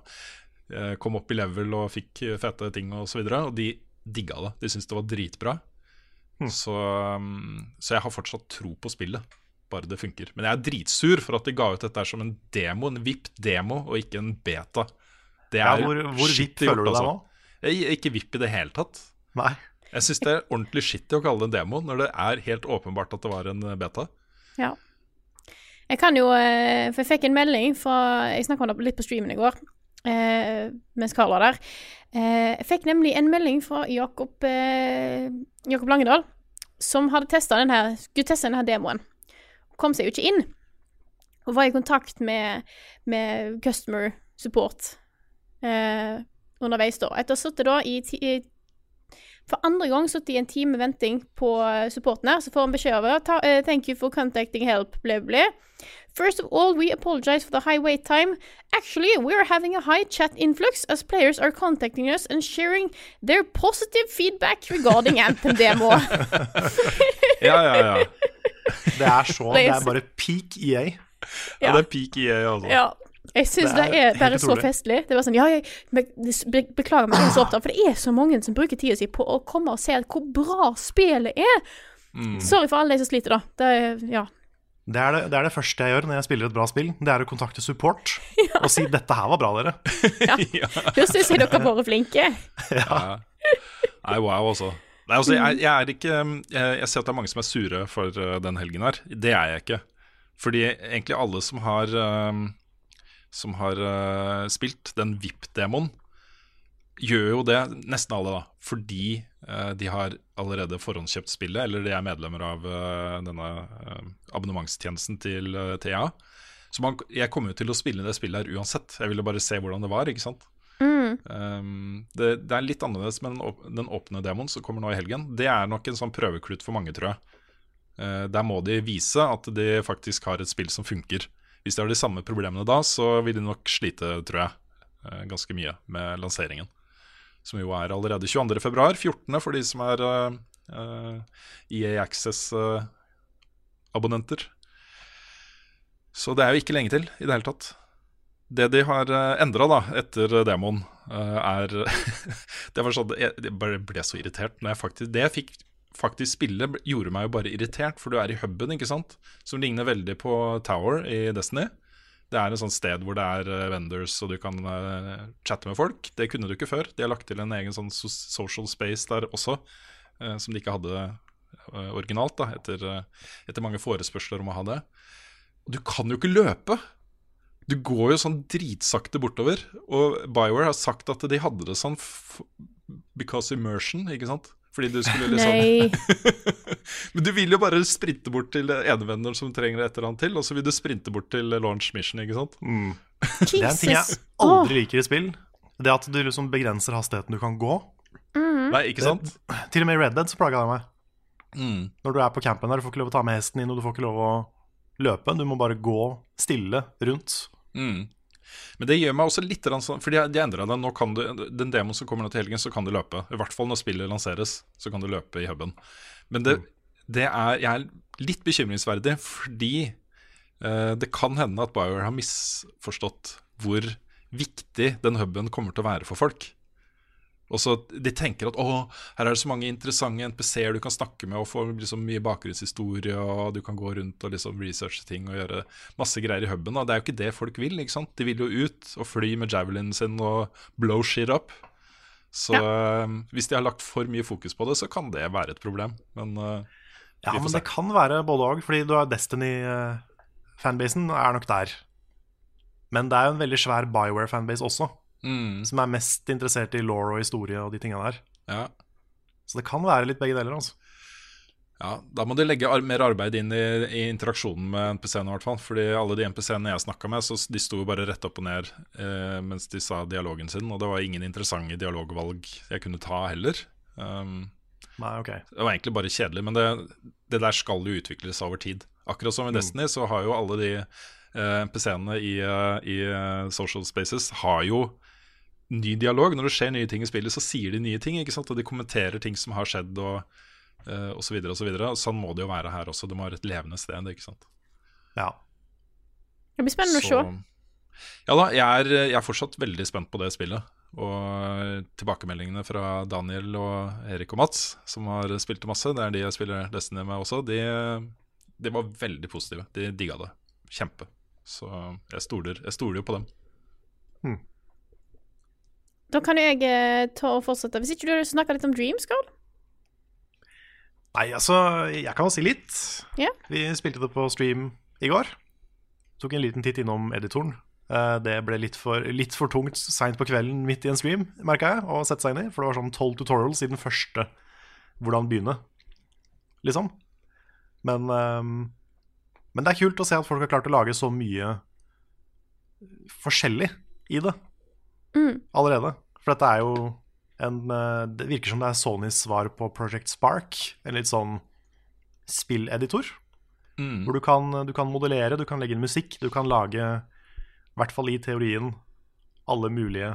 uh, kom opp i level og fikk fete ting osv. Og, så og de digga det. De syntes det var dritbra. Så, um, så jeg har fortsatt tro på spillet bare det funker. Men jeg er dritsur for at de ga ut dette som en demo, en VIP-demo, og ikke en beta. Det Ja, er hvor hvor VIP føler du deg nå? altså. Jeg er ikke VIP i det hele tatt. Nei. Jeg syns det er ordentlig skittig å kalle det en demo, når det er helt åpenbart at det var en beta. Ja. Jeg kan jo eh, For jeg fikk en melding fra Jeg snakka om det litt på streamen i går. eh, mens Karl var der. Eh, jeg fikk nemlig en melding fra Jakob, eh, Jakob Langedal, som hadde testa denne, skulle teste denne demoen. Kom seg jo ikke inn. Og var i kontakt med, med customer support eh, underveis, da. Etter å ha sittet i, i for andre gang sittet i en time venting på eh, supporten her, så får han beskjed over eh, Thank you for contacting help, blah, blah. First of all, we apologize for the high wait time. Actually, we are having a high chat influx as players are contacting us and sharing their positive feedback regarding (laughs) Anthem demo. (laughs) Ja, ja, ja. Det er (laughs) så Det er bare peak EA. EA. ja det er peak EA, altså. ja. Jeg syns Det det er bare så festlig. Det var sånn Ja, jeg be- be- beklager meg, jeg er så opptatt, for det er så mange som bruker tida si på å komme og se hvor bra spillet er. Mm. Sorry for alle de som sliter, da. Det er, ja. Det er det, det er det første jeg gjør når jeg spiller et bra spill. Det er å kontakte support (laughs) og si 'dette her var bra, dere'. (laughs) Da (laughs) syns jeg dere har vært flinke. Ja. Nei, wow, altså. Nei, altså jeg, jeg er ikke jeg, jeg ser at det er mange som er sure for uh, den helgen her. Det er jeg ikke. Fordi egentlig alle som har um, Som har uh, spilt den VIP-demoen, gjør jo det, nesten alle, da, fordi uh, de har allerede forhåndskjøpt spillet, eller de er medlemmer av uh, denne abonnementstjenesten til TA. Så man, jeg kommer jo til å spille det spillet her uansett. Jeg ville bare se hvordan det var, ikke sant. Um, det, det er litt annerledes med den, åp den åpne demoen som kommer nå i helgen. Det er nok en sånn prøveklut for mange, tror jeg. Der må de vise at de faktisk har et spill som funker. Hvis de har de samme problemene da, så vil de nok slite, tror jeg, uh, ganske mye med lanseringen. Som jo er allerede 22.2. 14. for de som er uh, uh, EA Access-abonnenter. Så det er jo ikke lenge til i det hele tatt. Det de har endra etter demoen, eh, er (laughs) Det var sånn jeg ble så irritert når jeg faktisk Det jeg fikk faktisk spille, gjorde meg jo bare irritert, for du er i huben, ikke sant? Som ligner veldig på Tower i Destiny. Det er en sånn sted hvor det er eh, vendors, og du kan eh, chatte med folk. Det kunne du ikke før. De har lagt til en egen sånn social space der også, eh, som de ikke hadde originalt, da, etter, etter mange forespørsler om å ha det. Du kan jo ikke løpe! Du går jo sånn dritsakte bortover. Og Bioware har sagt at de hadde det sånn because immersion, ikke sant? Fordi du skulle (laughs) liksom Nei. (laughs) Men du vil jo bare sprinte bort til enevenner som trenger et eller annet til, og så vil du sprinte bort til launch mission, ikke sant? (laughs) Det er en ting jeg aldri liker i spill. Det at du liksom begrenser hastigheten du kan gå. Nei, ikke sant? Til og med i Red Dead så plaga det meg. Mm. Når du er på campen der, du får ikke lov å ta med hesten inn, og du får ikke lov å løpe. Du må bare gå stille rundt. Mm. Men det gjør meg også litt sånn for de endra den. Nå kan du, den demoen som kommer nå til helgen, så kan du løpe. I hvert fall når spillet lanseres, så kan du løpe i huben. Men det, det er, jeg er litt bekymringsverdig fordi eh, det kan hende at Bioware har misforstått hvor viktig den huben kommer til å være for folk. Og så De tenker at å, her er det så mange interessante NPC-er du kan snakke med og få liksom mye bakgrunnshistorie, og du kan gå rundt og liksom researche ting og gjøre masse greier i huben. Og Det er jo ikke det folk vil. ikke sant? De vil jo ut og fly med javelinen sin og blow shit up. Så eh, hvis de har lagt for mye fokus på det, så kan det være et problem. Men uh, Ja, men det kan være både òg, fordi du har Destiny-fanbasen er nok der. Men det er jo en veldig svær Bioware-fanbase også, mm, som er mest interessert i law og historie og de tinga der. ja. Så det kan være litt begge deler, altså. Ja, Da må de legge ar mer arbeid inn i, i interaksjonen med NPC-ene, i hvert fall. Fordi alle de NPC-ene jeg snakka med, så de sto jo bare rett opp og ned eh, mens de sa dialogen sin. Og det var ingen interessante dialogvalg jeg kunne ta heller. Um, Nei, ok. det var egentlig bare kjedelig, men det, det der skal jo utvikles over tid. Akkurat som i Destiny, så har jo alle de eh, NPC-ene i, eh, i eh, social spaces har jo ny dialog. Når det skjer nye ting i spillet, så sier de nye ting, ikke sant? og de kommenterer ting som har skjedd, og, uh, og så videre og så videre. Sånn må det jo være her også. Det må være et levende sted, ikke sant. Ja. Det blir spennende å se. Ja da, jeg er, jeg er fortsatt veldig spent på det spillet. Og tilbakemeldingene fra Daniel og Erik og Mats, som har spilt det masse, det er de jeg spiller Destiny med også, de, de var veldig positive. De digga det. Kjempe. Så jeg stoler, jeg stoler jo på dem. Da kan jeg eh, ta og fortsette. Hvis ikke du vil snakke litt om Dreams, Carl? Nei, altså, jeg kan si litt. Ja. Vi spilte det på stream i går. Tok en liten titt innom editoren. Eh, Det ble litt for, litt for tungt seint på kvelden midt i en stream, merka jeg, å sette seg inn i. For det var sånn tolv tutorials i den første hvordan begynne, liksom. Men, ehm, men det er kult å se at folk har klart å lage så mye forskjellig i det allerede. For dette er jo en eh, Det virker som det er Sonys svar på Project Spark. En litt sånn spilleditor. Mm. Hvor du kan, du kan modellere, du kan legge inn musikk, du kan lage, i hvert fall i teorien, alle mulige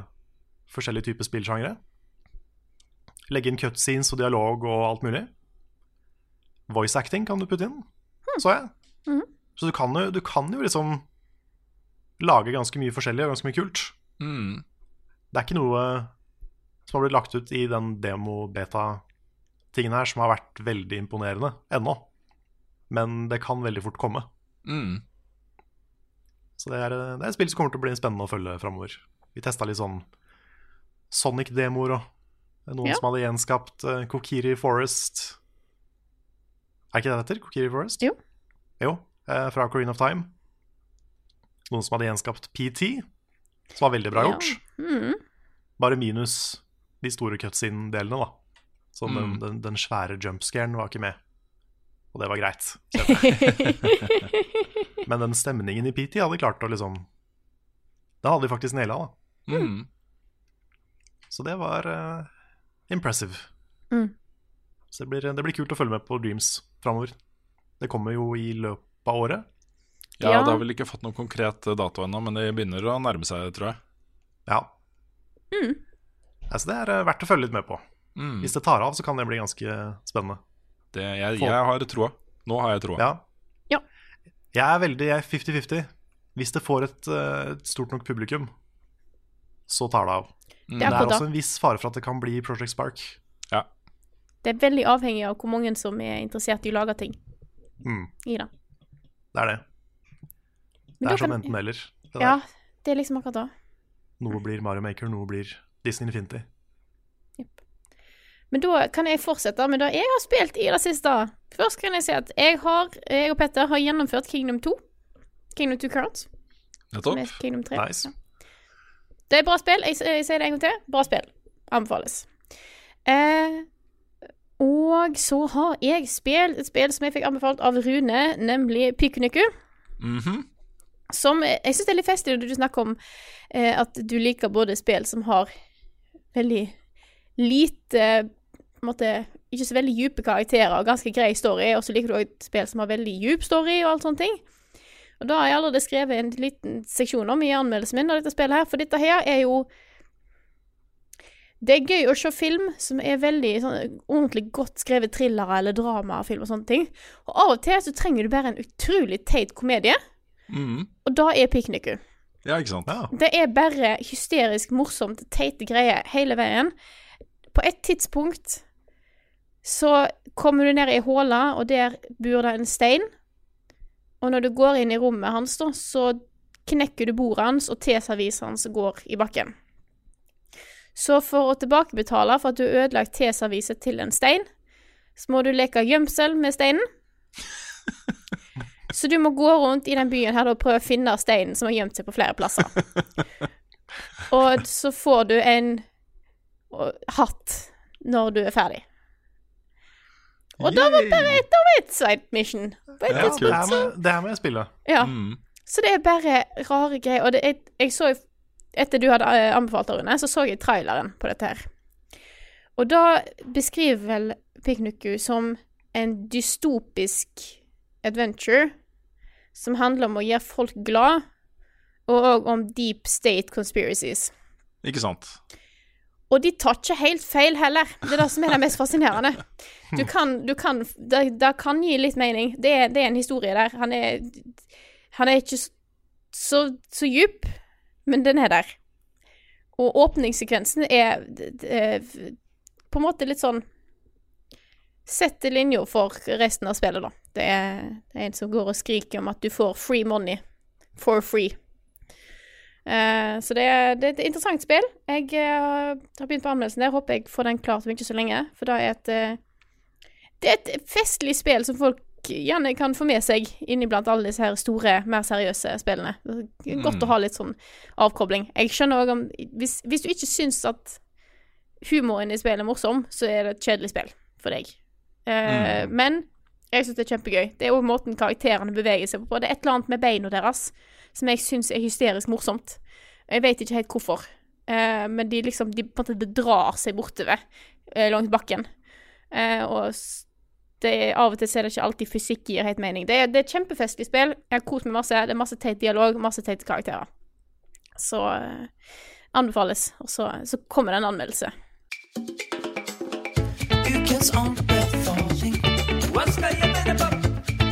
forskjellige typer spillsjangre. Legge inn cutscenes og dialog og alt mulig. Voice acting kan du putte inn, så jeg. Så du kan, jo, du kan jo liksom lage ganske mye forskjellig og ganske mye kult. Mm. Det er ikke noe som har blitt lagt ut i den demo-beta-tingen her som har vært veldig imponerende ennå. Men det kan veldig fort komme. Mm. Så det er, det er et spill som kommer til å bli spennende å følge framover. Vi testa litt sånn Sonic-demoer og noen Ja. som hadde gjenskapt uh, Kokiri Forest. Er ikke det det heter? Kokiri Forest? Jo. Jo, eh, fra Coreen of Time. Noen som hadde gjenskapt PT, som var veldig bra Ja. gjort. Mm. Bare minus de store cutscene-delene, da. Så den, Mm. den, den svære jumpscaren var ikke med. Og det var greit. (laughs) Men den stemningen i PT hadde klart å liksom Den hadde de faktisk naila, da. Mm. Så det var uh, impressive. Mm. Så det blir, det blir kult å følge med på Dreams framover. Det kommer jo i løpet av året. Ja, Ja. det har vel ikke fått noen konkret dato ennå, men det begynner å nærme seg, tror jeg. Ja. Mm. Altså, det er eh, verdt å følge litt med på. Mm. Hvis det tar av, så kan det bli ganske spennende. Det, jeg, jeg har troa. Nå har jeg troa. Ja. Ja. Jeg er veldig jeg er 50-50. Hvis det får et, eh, et stort nok publikum, så tar det av. Det er Det er også en viss fare for at det kan bli Project Spark. Det er veldig avhengig av hvor mange som er interessert i å lage ting Mm, i det. det er det. Det er som kan- enten-eller. Ja, det er liksom akkurat det. Noe blir Mario Maker, noe blir Disney Infinity. Men da kan jeg fortsette med det jeg har spilt i det siste. Først kan jeg si at jeg, har, jeg og Petter har gjennomført Kingdom 2. Kingdom 2 Currents. Nettopp. Kingdom 3. Nice. Ja. Det er bra spill. Jeg, jeg sier det en gang til. Bra spill. Anbefales. Eh, og så har jeg spilt et spill som jeg fikk anbefalt av Rune, nemlig Pikuniku. Mhm. Som eh, Jeg syns det er litt festlig når du snakker om eh, at du liker både spill som har veldig lite på en måte, Ikke så veldig dype karakterer og ganske grei story, og så liker du et spill som har veldig djup story og alt sånne ting. Og da har jeg allerede skrevet en liten seksjon om i anmeldelsen min av dette spillet her, for dette her er jo Det er gøy å se film som er veldig sånn, ordentlig godt skrevet thrillere eller dramafilm og sånne ting. Og av og til så trenger du bare en utrolig teit komedie, Mhm. og da er Pikniku. Ja, ikke sant. Ja. Det er bare hysterisk morsomt, teite greier hele veien. På et tidspunkt så kommer du ned i håla, og der bor det en stein. Og når du går inn i rommet hans, da, så knekker du bordet hans, og teservisen hans går i bakken. Så for å tilbakebetale for at du har ødelagt teserviset til en stein, så må du leke gjemsel med steinen. (laughs) Så du må gå rundt i den byen her og prøve å finne steinen som har gjemt seg på flere plasser. (laughs) Og så får du en hatt når du er ferdig. Og da var bare et, av et side mission. På Ja, det, her er med, det her må jeg spille. Ja. Mm. Så det er bare rare greier. Og det, jeg, jeg så Etter du hadde eh, anbefalt det, Rune, så så jeg traileren på dette her. Og da beskriver vel Piknuku som en dystopisk adventure som handler om å gjøre folk glad, og òg om deep state conspiracies. Ikke sant. Og de tar ikke helt feil heller. Det er det som er det mest fascinerende. Du kan, du kan det, det kan gi litt mening. Det det er en historie der. Han er, han er ikke så, så djup, men den er der. Og åpningssekvensen er på en måte litt sånn Setter linja for resten av spillet, da. Det er, det er en som går og skriker om at du får free money for free. Uh, så det er, det er et interessant spill. Jeg uh, har begynt på anmeldelsen der. Håper jeg får den klart om ikke så lenge. For det er et uh, Det er et festlig spill som folk gjerne kan få med seg inniblant alle disse her store, mer seriøse spillene. Godt å ha litt sånn avkobling. Jeg skjønner òg om hvis, hvis du ikke syns at humoren i spillet er morsom, så er det et kjedelig spill for deg. Eh, Men jeg syns det er kjempegøy. Det er jo måten karakterene beveger seg på. Det er et eller annet med beina deres som jeg syns er hysterisk morsomt. Jeg vet ikke helt hvorfor, uh, men de liksom De på en måte drar seg bortover uh, langs bakken. Uh, og det av og til er det ikke alltid fysikk gir helt mening. Det er, det er et kjempefestlig spill. Jeg har kost meg masse. Det er masse teit dialog, masse teite karakterer. Så uh, anbefales. Og så, så kommer det en anmeldelse. Ukens anbefaling. Hva skal jeg finne på?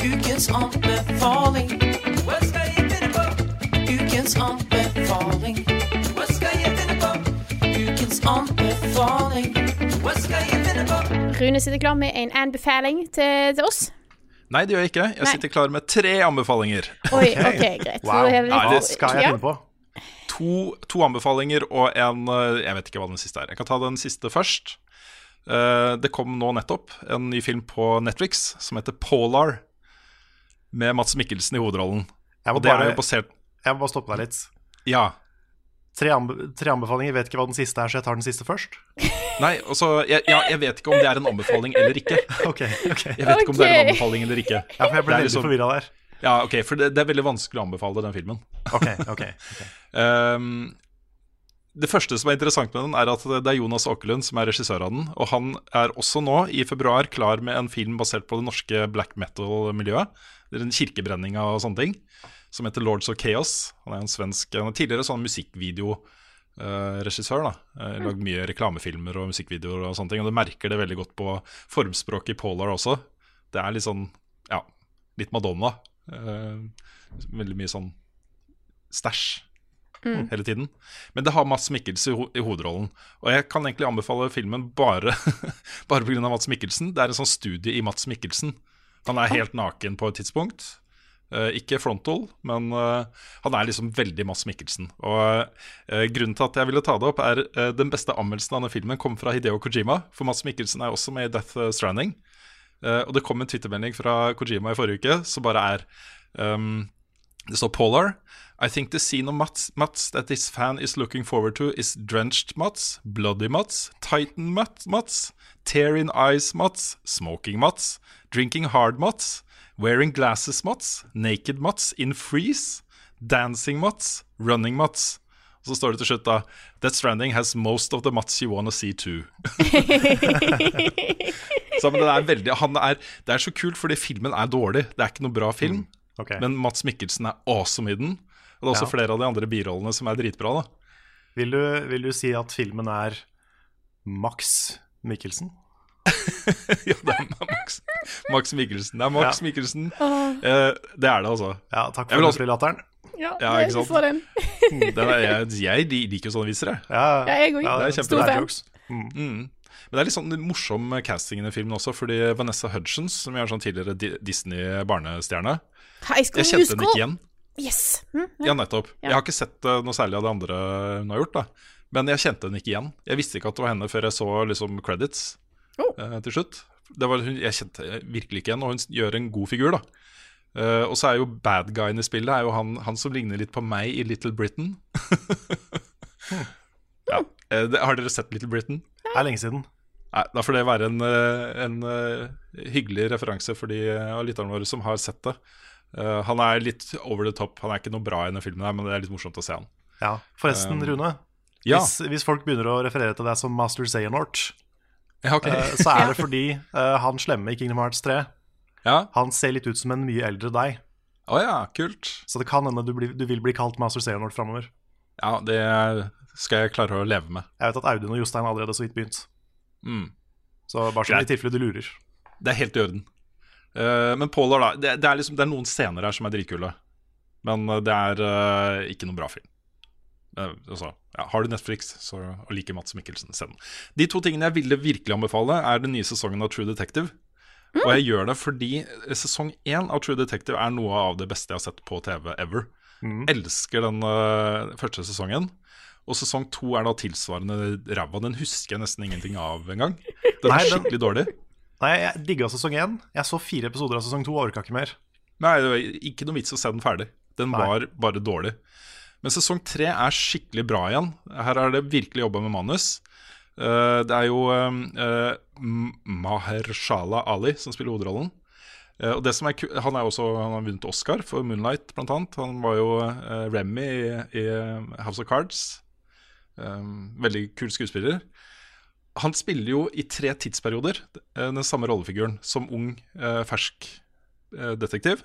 Ukens anbefaling. Hva skal jeg finne på? Ukens anbefaling. Hva skal jeg finne på? Ukens anbefaling. Hva skal jeg finne på? Rune sitter klar med en anbefaling til, til oss. Nei, det gjør jeg ikke. Jeg Nei. sitter klar med tre anbefalinger. Oi, OK, (laughs) greit. Wow. Det Hva skal jeg finne på? To, to anbefalinger og en eh, Jeg vet ikke hva den siste er. Jeg kan ta den siste først. Eh, det kom nå nettopp en ny film på Netflix som heter Polar, med Mats Mikkelsen i hovedrollen. Jeg må Og det er bare, jo basert jeg må bare stoppe deg litt. Ja. Tre, anbe tre anbefalinger, vet ikke hva den siste er, så jeg tar den siste først. (laughs) Nei, altså jeg, ja, jeg vet ikke om det er en anbefaling eller ikke. (laughs) Ok, ok Jeg vet ikke om det er en anbefaling eller ikke. Ja, for jeg ble Det er veldig liksom- forvirra der. Ja, ok, For det, det er veldig vanskelig å anbefale den filmen. Ok, ok, ok. (laughs) Ehm, det første som er interessant med den, er at det er Jonas Åkerlund som er regissør av den. Og han er også nå, i februar, klar med en film basert på det norske black metal-miljøet. Det er en kirkebrenning og sånne ting. Som heter Lords of Chaos. Han er en svensk Han er tidligere sånn musikkvideoregissør. da Eh, Lagd mye reklamefilmer og musikkvideoer og sånne ting. Og du merker det veldig godt på formspråket i Polar også. Det er litt sånn, ja, litt Madonna. Eh, veldig mye sånn stæsj hele tiden. Men det har Mats Mikkelsen i, ho i hovedrollen. Og jeg kan egentlig anbefale filmen bare, (laughs) bare pga. Mats Mikkelsen. Det er en sånn studie i Mats Mikkelsen. Han er helt naken på et tidspunkt. Uh, ikke frontal, men uh, han er liksom veldig Mads Mikkelsen. Og uh, Grunnen til at jeg ville ta det opp, er den beste anmeldelsen av denne filmen kom fra Hideo Kojima. For Mads Mikkelsen er også med i Death Stranding. Og det kom en twittermelding fra Kojima i forrige uke som bare er um, Det står Polar. I think the scene of Mats, Mats that this fan is looking forward to is drenched Mats, bloody Mats, Titan Mats, Mats tear in eyes Mats, smoking Mats, drinking hard Mats, wearing glasses Mats, naked Mats in freeze, dancing Mats, running Mats. Og så står det til slutt da That Stranding has most of the Mats you wanna see too. (laughs) så, men det, er veldig, han er, det er så kult, fordi filmen er dårlig. Det er ikke noe bra film. Ok. Men Mats Mikkelsen er awesome i den. Og det er også Ja. flere av de andre birollene som er dritbra. da Vil, du, vil du si at filmen er Max Mikkelsen? (laughs) Ja, det er Max, Max Mikkelsen. Det er Max Ja. Mikkelsen. Eh, det er det, altså. Ja, takk for også- latteren. Ja, Ja, ikke sant? den. (laughs) Den er, jeg, jeg liker sånne visere. Ja, Ja, jeg òg. ja, Stor fan. Mm. Mm. Men det er litt sånn morsom casting i filmen også, fordi Vanessa Hudgens, som er sånn tidligere Disney-barnestjerne Jeg kjente henne ikke igjen. Yes. Mm, ja. Ja, nettopp. Ja. Jeg har ikke sett eh, noe særlig av det andre hun har gjort, da. Men jeg kjente henne ikke igjen. Jeg visste ikke at det var henne før jeg så liksom credits Oh. eh, til slutt. Det var, hun, jeg kjente virkelig ikke igjen, og hun gjør en god figur, da. Uh, og så er jo bad guyen i spillet er jo han, han som ligner litt på meg i Little Britain. (laughs) ja. uh, det, har dere sett Little Britain? Det er lenge siden. Nei, Da får det være en, en eh, hyggelig referanse for de av lytterne våre som har sett det. Eh, han er litt over the top. Han er ikke noe bra i denne filmen, her, men det er litt morsomt å se han. Ja, Forresten, Um, Rune. Ja, Hvis, hvis folk begynner å referere til deg som Master Zaynort ja okay. uh, så er (laughs) det fordi uh, han slemme i Kingdom Hearts 3 Ja. Han ser litt ut som en mye eldre deg. Oh, ja, kult. Så det kan hende du, bli, du vil bli kalt Master Zaynort framover. Ja, det skal jeg klare å leve med. Jeg vet at Audun og Jostein allerede så vidt begynt. Mm. Så bare sånn i tilfelle du lurer. Det er helt i orden. Eh, men Polar, da. Det, det, er liksom, det er noen scener her som er dritkule. Men eh, det er uh, ikke noen bra film. Uh, altså, ja, har du Netflix så, og liker Mats Mikkelsen, se den. De to tingene jeg ville virkelig anbefale, er den nye sesongen av True Detective. Og jeg gjør det fordi sesong én av True Detective er noe av det beste jeg har sett på TV ever. Mm. Elsker den uh, første sesongen. Og sesong to er da tilsvarende ræva. Den husker jeg nesten ingenting av engang. Den er skikkelig dårlig. Nei, jeg digga sesong én. Jeg så fire episoder av sesong to og orka ikke mer. Nei, det var ikke noe vits å se den ferdig. Den Nei. var bare dårlig. Men sesong tre er skikkelig bra igjen. Her er det virkelig jobba med manus. Uh, det er jo uh, Mahershala Ali som spiller hovedrollen. Uh, og det som er ku Han er også Han har vunnet Oscar for Moonlight, blant annet. Han var jo Remy i, i House of Cards. Um, veldig kul skuespiller. Han spiller jo i tre tidsperioder eh, den samme rollefiguren som ung, eh, fersk eh, detektiv.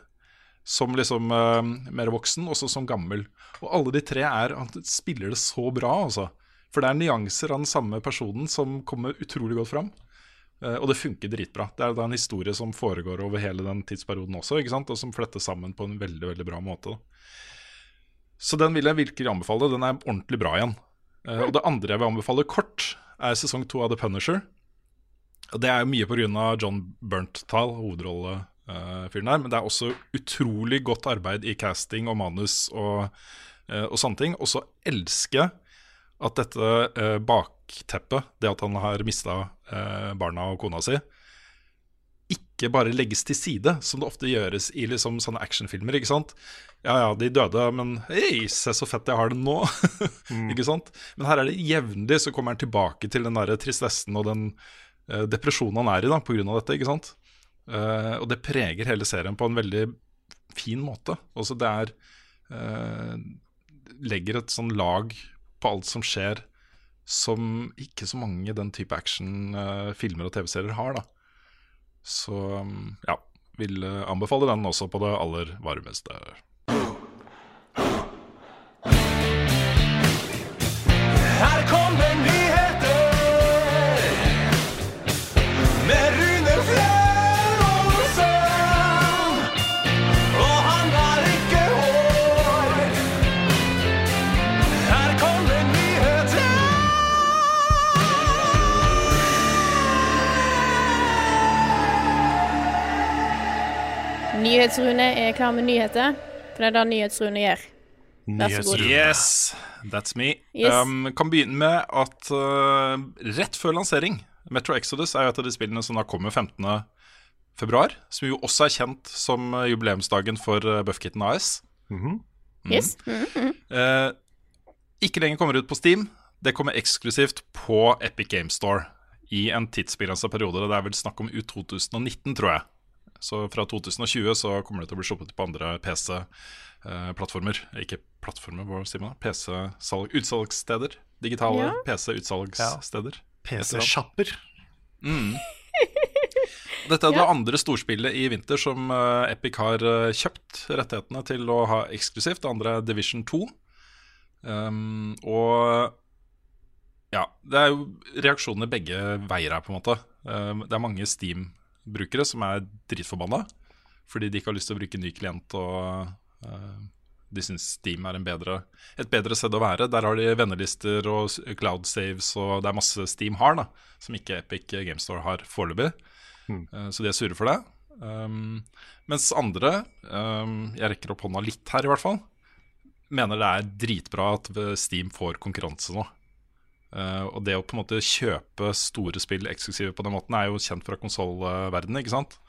Som liksom mer voksen, også som gammel. Og alle de tre er Han spiller det så bra, altså. For det er nyanser av den samme personen som kommer utrolig godt fram. Og det funker dritbra. Det er da en historie som foregår over hele den tidsperioden også, ikke sant? og som flettes sammen på en veldig veldig bra måte. Så den vil jeg virkelig anbefale. Den er ordentlig bra igjen. Og det andre jeg vil anbefale kort, er sesong to av The Punisher. Og Det er jo mye pga. John Bernthal, hovedrollefyren her. Men det er også utrolig godt arbeid i casting og manus og, eh, og sånne ting. Og så elsker jeg at dette eh, bakteppet, det at han har mista eh, barna og kona si, ikke bare legges til side, som det ofte gjøres i liksom sånne actionfilmer. ikke sant? Ja ja, de døde, men hei, se så fett jeg har det nå! (laughs) ikke sant? Men her er det jevnlig så kommer han tilbake til den der tristessen og den eh, depresjonen han er i da, av dette. ikke sant? Eh, og det preger hele serien på en veldig fin måte. Også det er eh, Legger et sånn lag på alt som skjer, som ikke så mange den type actionfilmer og TV-serier har. da så um, ja, vil anbefale den også på det aller varmeste. Nyhetsrune er klar med nyheter, for det er det Nyhetsrune gjør. God. Yes, that's me. Yes. Um, kan begynne med at uh, rett før lansering Metro Exodus er jo et av de spillene som da kommer 15. februar. Som jo også er kjent som uh, jubileumsdagen for uh, Buffkitten AS. Yes. Mm -hmm. uh, ikke lenger kommer ut på Steam. Det kommer eksklusivt på Epic Game Store i en tidsbegrensa periode. Det er vel snakk om ut 2019, tror jeg. Så fra 2020 så kommer det til å bli shoppet på andre PC-plattformer. Ikke plattformer, hva sier man? da? PC-utsalgssteder. Digitale Ja. PC-utsalgssteder. PC-sjapper. (laughs) Dette er det Ja. andre storspillet i vinter som eh, Epic har eh, kjøpt rettighetene til å ha eksklusivt. Det andre er Division 2. Um, og ja, det er jo reaksjoner begge veier her, på en måte. Um, det er mange Steam-brukere som er dritforbanna fordi de ikke har lyst til å bruke ny klient, og uh, de syns Steam er en bedre, et bedre sted å være. Der har de vennelister og cloud saves, og det er masse Steam har, da, som ikke Epic GameStore har foreløpig. Eh, Så de er sure for det. Um, mens andre, um, jeg rekker opp hånda litt her i hvert fall, mener det er dritbra at Steam får konkurranse nå. Eh, og det å på en måte kjøpe store spill eksklusive på den måten er jo kjent fra konsollverdenen, ikke sant?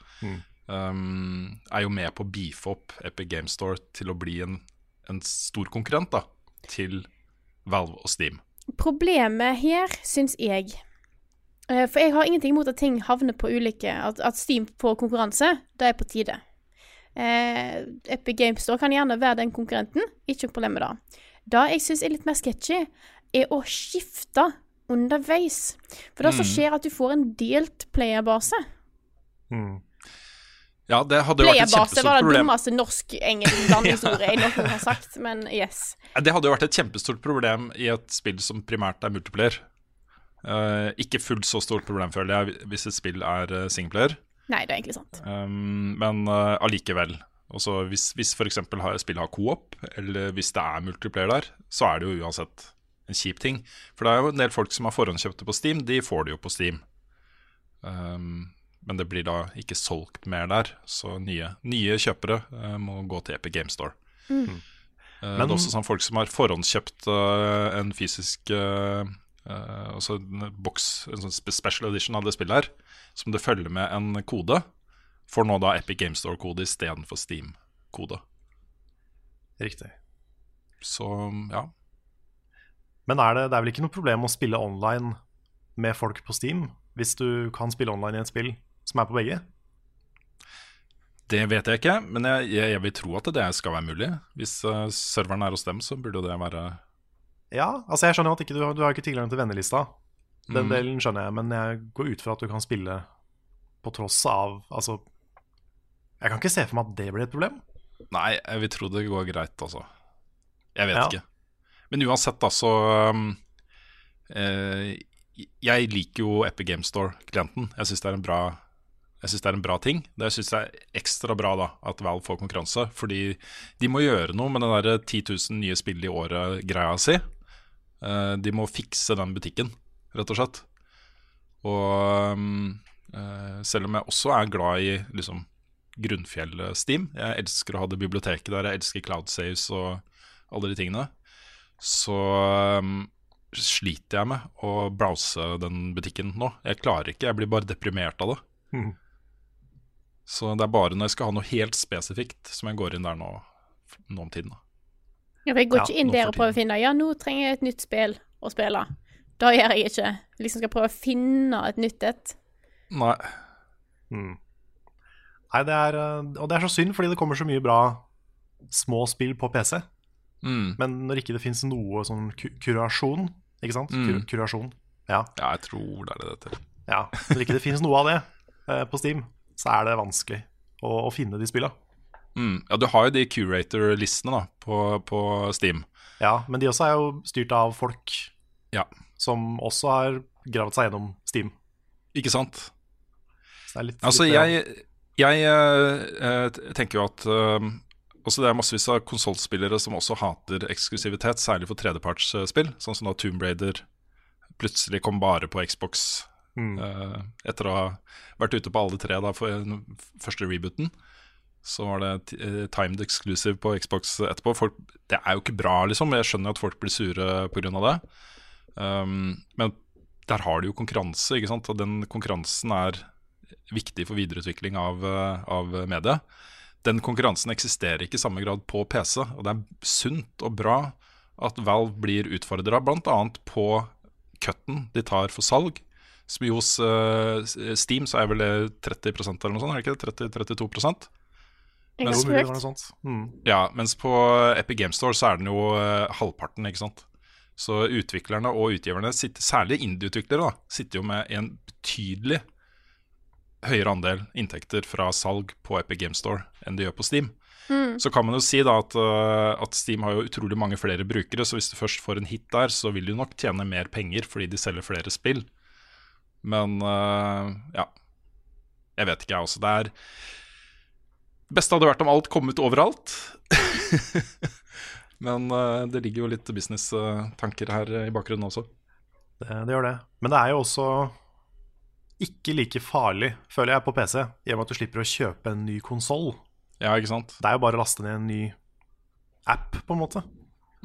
Um, er jo med på å beefe opp Epic Game Store til å bli en, en stor konkurrent da, til Valve og Steam. Problemet her, syns jeg uh, For jeg har ingenting imot at ting havner på ulike At, at Steam får konkurranse. Det er på tide. Uh, Epic Games Store kan gjerne være den konkurrenten. Ikke noe problem med det. Det jeg syns er litt mer sketchy, er å skifte underveis. For det som skjer, er at du får en delt playerbase. Ja, det hadde jo vært et Playerbase kjempestort var det dummeste norsk-engelsk blandhistorie (laughs) jeg noen har sagt, men yes. Det hadde jo vært et kjempestort problem i et spill som primært er multiplayer. Uh, ikke fullt så stort problem, føler jeg, hvis et spill er uh, singleplayer. Nei, det er egentlig sant. Um, men uh, allikevel. Også hvis, hvis f.eks. spillet har co-op, eller hvis det er multiplayer der, så er det jo uansett en kjip ting. For det er jo en del folk som har forhåndskjøpte på Steam, de får det jo på Steam. Um, men det blir da ikke solgt mer der, så nye, nye kjøpere uh, må gå til Epic Game Store. Uh, det er også sånn folk som har forhåndskjøpt uh, en fysisk uh, eh, altså en boks, en sånn special edition av det spillet her, som det følger med en kode, får nå da Epic Game Store-kode istedenfor Steam-kode. Riktig. Så ja. Men er det, det er vel ikke noe problem å spille online med folk på Steam, hvis du kan spille online i et spill som er på begge? Det vet jeg ikke, men jeg, jeg, jeg vil tro at det skal være mulig. Hvis uh, serveren er hos dem, så burde det være Ja, altså jeg skjønner jo at ikke du, du har ikke tilgang til vennelista. Den Mm. delen skjønner jeg, men jeg går ut fra at du kan spille på tross av Altså, jeg kan ikke se for meg at det blir et problem. Nei, jeg vil tro det går greit, altså. Jeg vet Ja. ikke. Men uansett, altså eh, Jeg liker jo Epic Game Store-klienten. Jeg syns det det er en bra ting. Det syns jeg er ekstra bra da at Valve får konkurranse. Fordi de må gjøre noe med den der 10 000 nye spill i året-greia si. Eh, de må fikse den butikken, rett og slett. Og um, eh, selv om jeg også er glad i liksom grunnfjell-steam, jeg elsker å ha det biblioteket der, jeg elsker cloud saves og alle de tingene, så um, sliter jeg med å browse den butikken nå. Jeg klarer ikke, jeg blir bare deprimert av det. Mm. Så det er bare når jeg skal ha noe helt spesifikt som jeg går inn der nå, nå om tiden. Da. Ja, for jeg går Ja, ikke inn der og prøver å finne Ja, nå trenger jeg et nytt spill å spille. Da gjør jeg ikke. Liksom skal prøve å finne et nytt et. Nei, Mm. Nei, det er, eh, og det er så synd, fordi det kommer så mye bra små spill på PC. Mm, Men når ikke det fins noe sånn kurasjon, ikke sant? Mm. Kur kurasjon. Ja. ja, jeg tror det er det det heter. ja. Når ikke det fins noe av det eh, på Steam, så er det vanskelig å, å finne de spilla. Mm. Ja, du har jo de curator-listene på, på Steam. Ja, men de også er jo styrt av folk Ja, som også har gravd seg gjennom Steam. ikke sant? Så det er litt, Altså, litt, jeg, jeg eh, tenker jo at eh, også det er massevis av konsollspillere som også hater eksklusivitet, særlig for tredjepartsspill, sånn som da Tomb Raider plutselig kom bare på Xbox Mm. uh, etter å ha vært ute på alle tre da for den første rebooten. Så var det eh, timed exclusive på Xbox etterpå. Folk, det er jo ikke bra, liksom. Jeg skjønner at folk blir sure pga. det. Um, men der har de jo konkurranse, ikke sant. Og den konkurransen er viktig for videreutvikling av, eh, av mediet. Den konkurransen eksisterer ikke i samme grad på PC, og det er sunt og bra at Valve blir utfordra bl.a. på cutten de tar for salg. Som jo hos uh, Steam så er vel det 30% eller noe sånt, er det ikke det? 30-32 mens, sånt. Mm. Ja, mens på Epic Game Store så er den jo eh, halvparten, ikke sant. Så utviklerne og utgiverne, sitter, særlig indie-utviklere, da, sitter jo med en betydelig høyere andel inntekter fra salg på Epic Game Store enn de gjør på Steam. Så kan man jo si da at, eh, at Steam har jo utrolig mange flere brukere, så hvis du først får en hit der, så vil du nok tjene mer penger fordi de selger flere spill. Men uh, ja. Jeg vet ikke, jeg også. Det er Det beste hadde vært om alt kom ut overalt. (laughs) Men uh, det ligger jo litt business-tanker her i bakgrunnen også. Det, det gjør det. Men det er jo også ikke like farlig, føler jeg, på PC, i og med at du slipper å kjøpe en ny konsoll. Ja, ikke sant? Det er jo bare å laste ned en ny app, på en måte.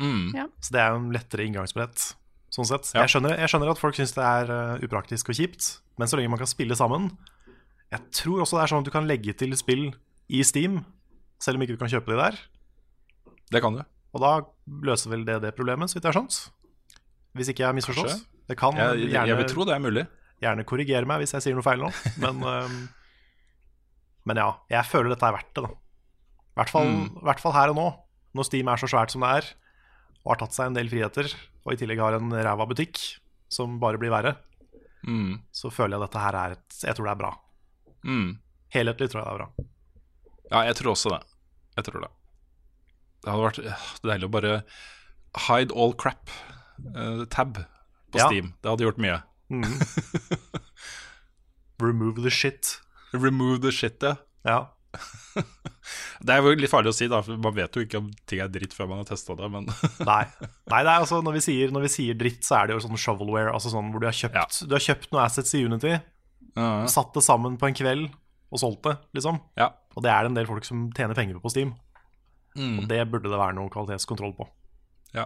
Mm. Ja. Så det er jo en lettere inngangsbillett. Sånn sett. Ja. Jeg, skjønner, jeg skjønner at folk syns det er uh, upraktisk og kjipt, men så lenge man kan spille sammen Jeg tror også det er sånn at du kan legge til spill i Steam, selv om ikke du kan kjøpe de der. Det kan du. Og da løser vel det det problemet, så vidt jeg har skjønt. Hvis ikke jeg misforstås. Det kan Jeg, jeg, gjerne, jeg vil tro det er mulig. Gjerne korrigere meg hvis jeg sier noe feil nå, men, (laughs) men ja. Jeg føler dette er verdt det, da. I hvert fall, Mm. hvert fall her og nå, når Steam er så svært som det er, og har tatt seg en del friheter, og i tillegg har en ræva butikk som bare blir verre, Mm. så føler jeg dette her er et Jeg tror det er bra. Mm. Helhetlig tror jeg det er bra. Ja, jeg tror også det. Jeg tror det. Det hadde vært øh, deilig å bare hide all crap. eh, tab på Ja. Steam. Det hadde gjort mye. Mm. (laughs) Remove the shit. Remove the shit, ja. Ja. (laughs) Det er jo litt farlig å si, da, for man vet jo ikke om ting er dritt før man har testa det, men (laughs) Nei. Nei, det altså, når vi, sier, når vi sier dritt, så er det jo sånn shovelware. Altså sånn hvor du har kjøpt, Ja. du har kjøpt noe assets i Unity, ja. satt det sammen på en kveld og solgt det, liksom. ja. Og det er det en del folk som tjener penger på på Steam. Mm. Og det burde det være noe kvalitetskontroll på. Ja.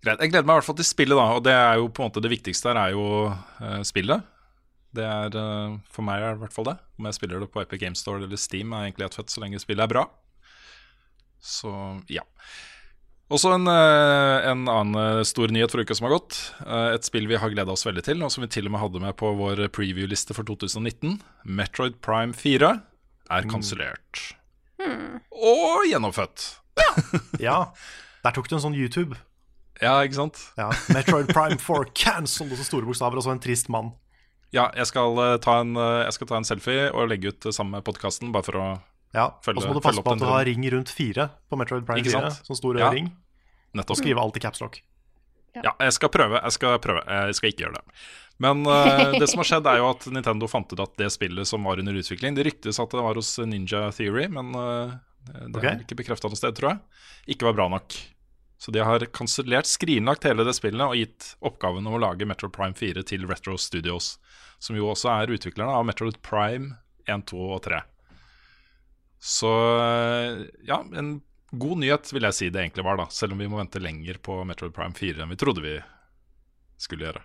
Greit. Jeg gleder meg i hvert fall til spillet, da. Og det er jo på en måte det viktigste her, er jo uh, spillet. Det er uh, For meg er det i hvert fall det. Om jeg spiller det på Epic Game Store eller Steam, er egentlig helt fett så lenge spillet er bra. Så ja. Også en, eh, en annen stor nyhet for uka som har gått. Et spill vi har gleda oss veldig til, og som vi til og med hadde med på vår preview-liste for 2019. Metroid Prime 4 er kansellert. Og gjennomfødt. (laughs) Ja, der tok du en sånn YouTube. Ja, ikke sant? Ja, Metroid Prime 4 (laughs) cancelled, og så store bokstaver, og så en trist mann. Ja, jeg skal, eh, ta en, eh, jeg skal ta en selfie og legge ut eh, sammen med podkasten, bare for å Ja, Følge- Og så må du passe på den at du har ring rundt fire på Metroid Prime 4. Sånn stor Ja. ring. Og nettopp skrive alt i capslock. Ja, jeg skal prøve. Jeg skal prøve. Jeg skal ikke gjøre det. Men uh, det som har skjedd, er jo at Nintendo fant ut at det spillet som var under utvikling Det ryktes at det var hos Ninja Theory, men uh, det er ikke bekrefta noe sted, tror jeg. Ikke var bra nok. Så de har kansellert, skrinlagt hele det spillet og gitt oppgaven om å lage Metro Prime 4 til Retro Studios, som jo også er utviklerne av Metroid Prime 1, 2 og 3. Så eh, ja, en god nyhet vil jeg si det egentlig var, da. Selv om vi må vente lenger på Metroid Prime 4 enn vi trodde vi skulle gjøre.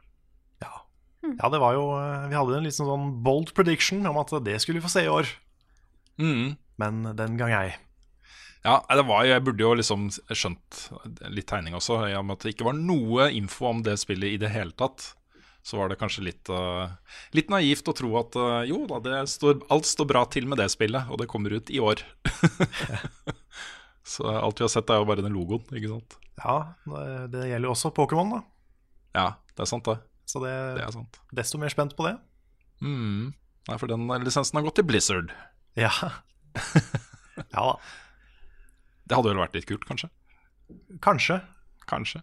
Ja, det var jo eh, Vi hadde en liten sånn bold prediction om at det skulle vi få se i år. Mm. Men den gang ei. Ja, det var, jeg burde jo liksom skjønt litt tegning også, i og med at det ikke var noe info om det spillet i det hele tatt. Så var det kanskje litt, uh, litt naivt å tro at uh, jo da, det står, alt står bra til med det spillet, og det kommer ut i år. (laughs) så alt vi har sett, er jo bare den logoen, ikke sant? Ja, det, det gjelder jo også Pokémon, da. Ja, det er sant, det. Så det, Det er sant. desto mer spent på det. Mm. Nei, for den lisensen har gått til Blizzard. Ja. (laughs) ja da. Det hadde vel vært litt kult, kanskje? Kanskje. Kanskje.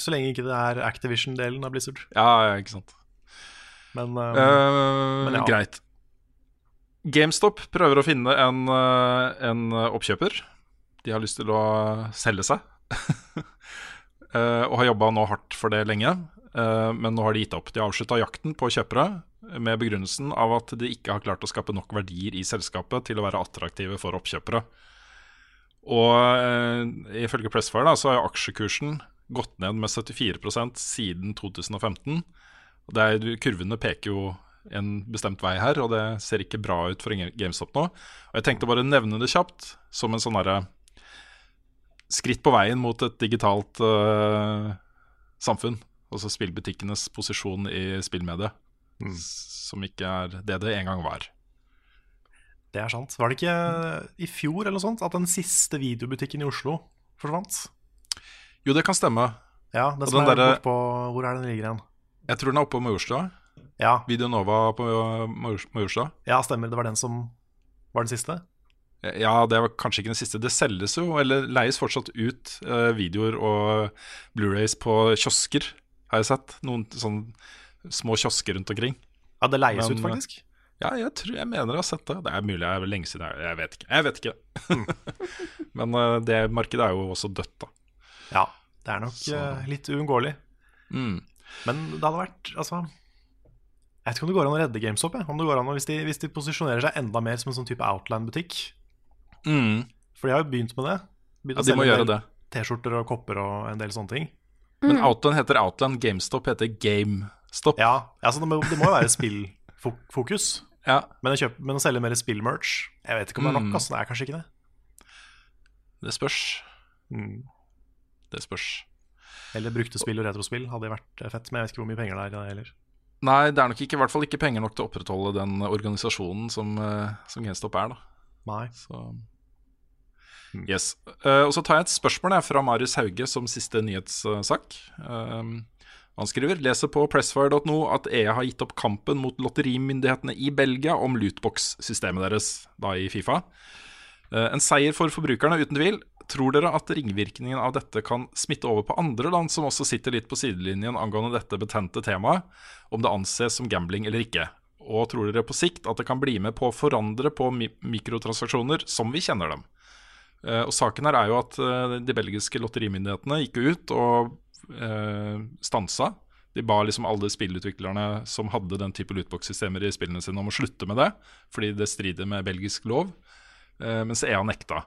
Så lenge ikke det er Activision-delen av Blizzard. Ja, ja, ikke sant. Men, um, uh, men ja. Greit. GameStop prøver å finne en, eh, en oppkjøper. De har lyst til å selge seg. uh, (laughs) og har jobba nå hardt for det lenge, uh, men nå har de gitt opp. De har avslutta jakten på kjøpere med begrunnelsen av at de ikke har klart å skape nok verdier i selskapet til å være attraktive for oppkjøpere. Og eh, ifølge Pressfire da, så har aksjekursen gått ned med 74% siden 2015. Og det er, kurvene peker jo en bestemt vei her, og det ser ikke bra ut for GameStop nå. Og jeg tenkte bare å nevne det kjapt som en sånn herre skritt på veien mot et digitalt uh, samfunn. Altså spillbutikkenes posisjon i spillmediet, mm. som ikke er det det en gang var. Det er sant. Var det ikke i fjor eller noe sånt at den siste videobutikken i Oslo forsvant? Jo, det kan stemme. Ja, den som den er der... på Hvor er den ligger igjen? Jeg tror den er oppe på Majorstua. Ja, Videonova på Majors- Majorstua. ja, stemmer. Det var den som var den siste? Ja, det var kanskje ikke den siste. Det selges jo, eller leies fortsatt ut eh, videoer og Blu-rays på kiosker, har jeg sett. Noen sånn små kiosker rundt omkring. Ja, det leies Men, ut, faktisk. Ja, jeg, tror, jeg mener jeg har sett det. Det er mulig, det er lenge siden. Jeg, jeg vet ikke. Jeg vet ikke. (laughs) Men uh, det markedet er jo også dødt, da. Ja, det er nok Så- eh, litt uunngåelig. Mm. Men det hadde vært Altså Jeg vet ikke om det går an å redde GameStop. Jeg. Om det går an å, hvis, de, hvis de posisjonerer seg enda mer som en sånn type Outland-butikk. Mm. For de har jo begynt med det. Begynt Ja, de må gjøre det. T-skjorter og kopper og en del sånne ting. Men Outland heter Outland, GameStop heter GameStop. Ja, altså det må, det må jo være spillfokus. Ja, Men, å kjøpe, men å selge mer spillmerch Jeg vet ikke om det er nok. Mm. Altså, det er kanskje ikke det. det spørs. Mm. Det spørs. Eller brukte spill og retrospill hadde vært eh, fett. Men jeg vet ikke hvor mye penger det er heller. Nei, det er nok ikke, i hvert fall ikke penger nok til å opprettholde den organisasjonen som, eh, som GameStop er, da. Nei. Så Yes. Uh, og så tar jeg et spørsmål jeg, fra Marius Hauge som siste nyhetssak. Um, han skriver leser på pressfire.no at EA har gitt opp kampen mot lotterimyndighetene i Belgia om lootbox-systemet deres, da i Fifa. Eh, en seier for forbrukerne, uten tvil. Tror dere at ringvirkningen av dette kan smitte over på andre land som også sitter litt på sidelinjen angående dette betente temaet, om det anses som gambling eller ikke? Og tror dere på sikt at det kan bli med på å forandre på mikrotransaksjoner som vi kjenner dem? Eh, og saken her er jo at eh, de belgiske lotterimyndighetene gikk ut og eh, stansa. De ba liksom alle spillutviklerne som hadde den type lootbox-systemer i spillene sine om å slutte med det, fordi det strider med belgisk lov, eh, mens EA nekta.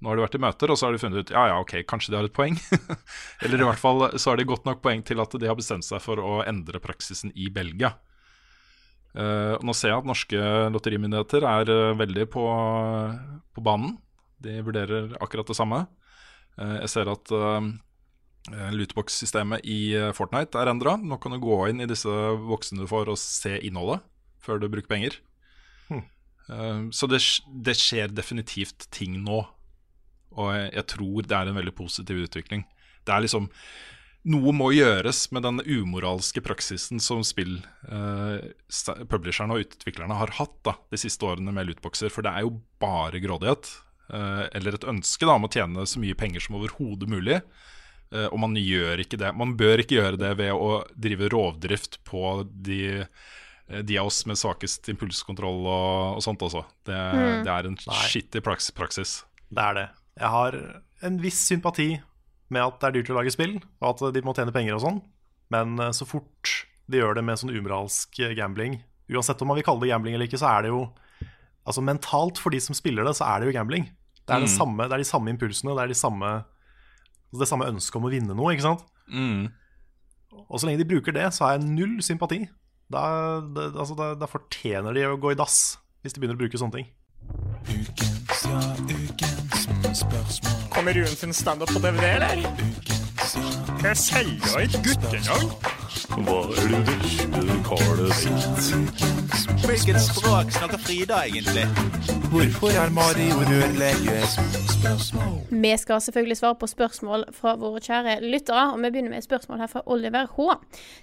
Nå har de vært i møter, og så har de funnet ut ja, ja, ok, kanskje de har et poeng. (laughs) Eller i hvert fall så har de godt nok poeng til at de har bestemt seg for å endre praksisen i Belgia. Eh, nå ser jeg at norske lotterimyndigheter er eh, veldig på, på banen. De vurderer akkurat det samme. Eh, jeg ser at uh, lootbox-systemet i eh, Fortnite er endra. Nå kan du gå inn i disse boksene du får og se innholdet før du bruker penger. Hmm. så det, det skjer definitivt ting nå. Og jeg, jeg tror det er en veldig positiv utvikling. Det er liksom Noe må gjøres med den umoralske praksisen som spill eh, publisherne og utviklerne har hatt da, de siste årene med lootboxer. For det er jo bare grådighet. eh, eller et ønske da, om å tjene så mye penger som overhodet mulig. Eh, og man gjør ikke det. Man bør ikke gjøre det ved å drive rovdrift på de, eh, de av oss med svakest impulskontroll og, og sånt også. Det, Mm. det er en Nei. skittig praksis. Det er det. Jeg har en viss sympati med at det er dyrt å lage spill, og at de må tjene penger og sånn, men eh, så fort de gjør det med sånn umoralsk gambling Uansett om man vil kalle det gambling eller ikke, så er det jo Altså mentalt for de som spiller det, så er det jo gambling. Det er, Mm. samme, det er de samme impulsene, det er de samme, det samme ønsket om å vinne noe, ikke sant? Mm. Og så lenge de bruker det, så har jeg null sympati. Da, da, altså, da, da fortjener de å gå i dass, hvis de begynner å bruke sånne ting. Kommer Ruen sin standup på DVD, eller? Jeg selger et guttenavn. Hva er det verste karet sitt? Hvilket språk snakker Frida egentlig? Hvorfor er Mario rørlegger? Vi skal selvfølgelig svare på spørsmål fra våre kjære lyttere, og vi begynner med et spørsmål her fra Oliver H.,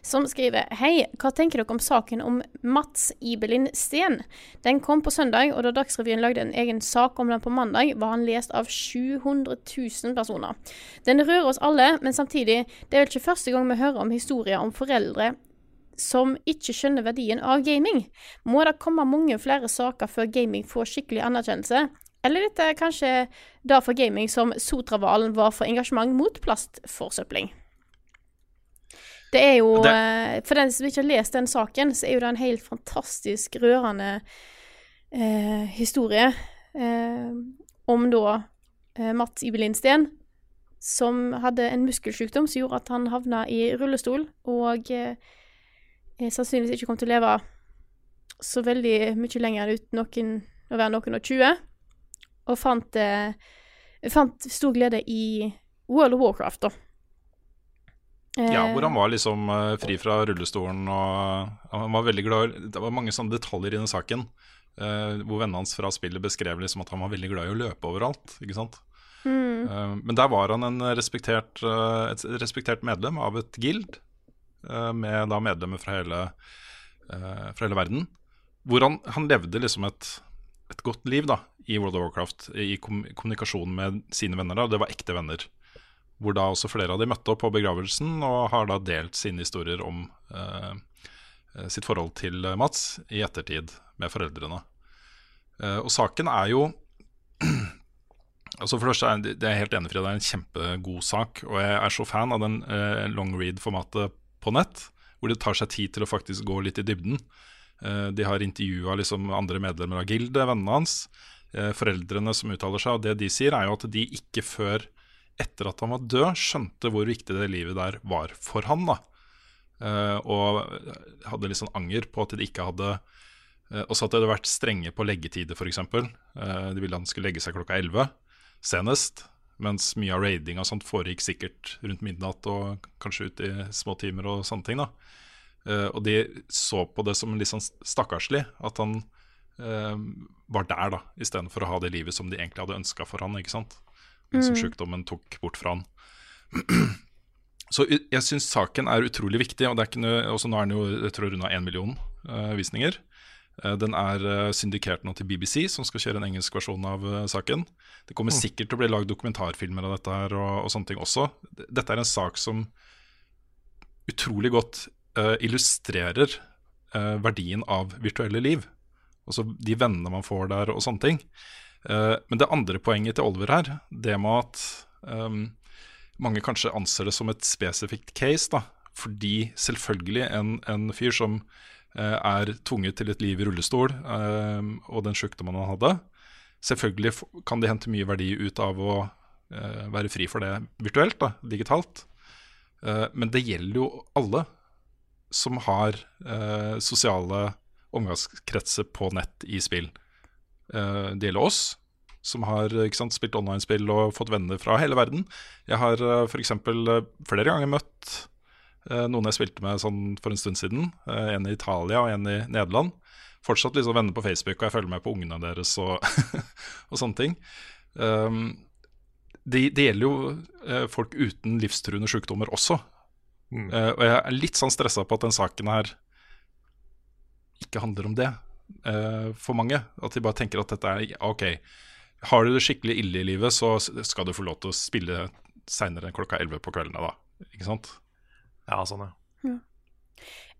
som skriver Hei, hva tenker dere om saken om Mats Ibelin Steen? Den kom på søndag, og da Dagsrevyen lagde en egen sak om den på mandag, var han lest av 700 000 personer. Den rører oss alle, men samtidig, det er vel ikke første gang vi hører om historier om foreldre som ikke skjønner verdien av gaming. Må det komme mange flere saker før gaming får skikkelig anerkjennelse? Eller dette er kanskje da for gaming som Sotravalen var for engasjement mot plastforsøpling? Det er jo Det- eh, For den som ikke har lest den saken, så er jo det en helt fantastisk rørende eh, historie eh, om da eh, Mats Ibelin Steen, som hadde en muskelsykdom som gjorde at han havna i rullestol, og eh, eh, sannsynligvis ikke kom til å leve så veldig mye lenger uten noen, å være noen og 20, og fant, eh, fant stor glede i World of Warcraft, da. Ja, Eh, hvor han var liksom eh, fri fra rullestolen og han var veldig glad Det var mange sånne detaljer i den saken. Uh, hvor vennene hans fra spillet beskrev liksom at han var veldig glad i å løpe overalt. Ikke sant? Mm, Eh, men der var han en respektert, eh, et respektert medlem av et guild, eh, med da medlemmer fra hele, fra hele verden. Hvor han, han levde liksom et, et godt liv da, i World of Warcraft, i kom, kommunikasjon med sine venner. da, Det var ekte venner. Hvor da også flere av de møtte opp på begravelsen og har da delt sine historier om eh, sitt forhold til Mats i ettertid med foreldrene. Eh, og saken er jo (clears throat) Altså for det første er det er jeg helt enig Frida, det er en kjempegod sak. Og jeg er så fan av den eh, long read-formatet på nett, hvor det tar seg tid til å faktisk gå litt i dybden. Eh, de har intervjua liksom andre medlemmer av gildet, vennene hans. Eh, foreldrene som uttaler seg, og det de sier, er jo at de ikke før etter at han var død, skjønte hvor viktig det livet der var for han. da. Eh, og hadde litt sånn anger på at de ikke hadde eh, Også at de hadde vært strenge på leggetider, f.eks. Uh, de ville han skulle legge seg klokka 11 senest. Mens mye av raidinga sånt foregikk sikkert rundt midnatt og kanskje ut i små timer og sånne ting. da. Uh, og de så på det som litt sånn stakkarslig at han uh, var der, da, istedenfor å ha det livet som de egentlig hadde ønska for han, ikke sant. Men som Mm. sykdommen tok bort fra han. (clears throat) Så jeg syns saken er utrolig viktig, og det er ikke noe, også nå er den jo jeg tror runda én million uh, visninger. Eh, den er eh, syndikert nå til BBC, som skal kjøre en engelsk versjon av eh, saken. Det kommer Mm. sikkert til å bli lagd dokumentarfilmer av dette her og, og sånne ting også. Dette er en sak som utrolig godt uh, illustrerer uh, verdien av virtuelle liv. Altså de vennene man får der og sånne ting. Uh, men det andre poenget til Oliver her, det med at um, mange kanskje anser det som et spesifikt case, da. Fordi selvfølgelig en, en fyr som er tvunget til et liv i rullestol, ehm, og den sjukdommen han hadde, Selvfølgelig kan de hente mye verdi ut av å eh, være fri for det virtuelt, da, digitalt. Eh, men det gjelder jo alle som har eh, sosiale omgangskretser på nett i spill. Eh, det gjelder oss, som har sant, spilt online-spill og fått venner fra hele verden. Jeg har f.eks. Flere ganger møtt eh, noen jeg spilte med sånn for en stund siden. eh, en i Italia og en i Nederland. Fortsatt liksom venner på Facebook, og jeg følger med på ungene deres og, (laughs) og sånne ting. Um, det, de gjelder jo eh, folk uten livstruende sykdommer også. Eh, og jeg er litt sånn stressa på at den saken her ikke handler om det uh, for mange. At de bare tenker at dette er OK. Har du det skikkelig ille i livet, så skal du få lov til å spille seinere enn klokka 11 på kveldene, da. Ikke sant? Ja, sånn, ja.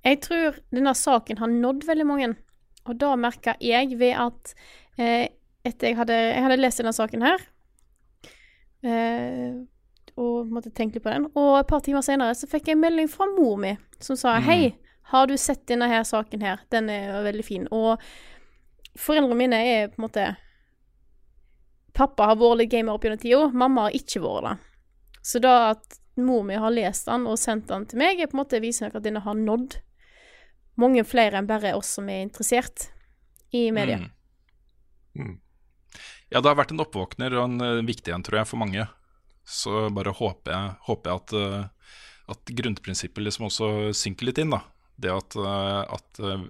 Jeg tror denne saken har nådd veldig mange, og da merka jeg ved at eh, etter jeg hadde, jeg hadde lest denne saken her, eh, og måtte tenke litt på den, og et par timer senere så fikk jeg en melding fra mor mi som sa hei, har du sett denne her saken her, den er veldig fin, og foreldrene mine er på en måte Pappa har vært litt gamer opp gjennom tida, mamma har ikke vært det. Så da at mor mi har lest den og sendt den til meg, er på en måte viser meg at denne har nådd mange flere enn bare oss som er interessert i media. Mm. Ja, det har vært en oppvåkner og en eh, viktig en, tror jeg, for mange. Så bare håper jeg, håper jeg at, eh, at grunnprinsippet liksom også synker litt inn. da. Det at, eh, at uh,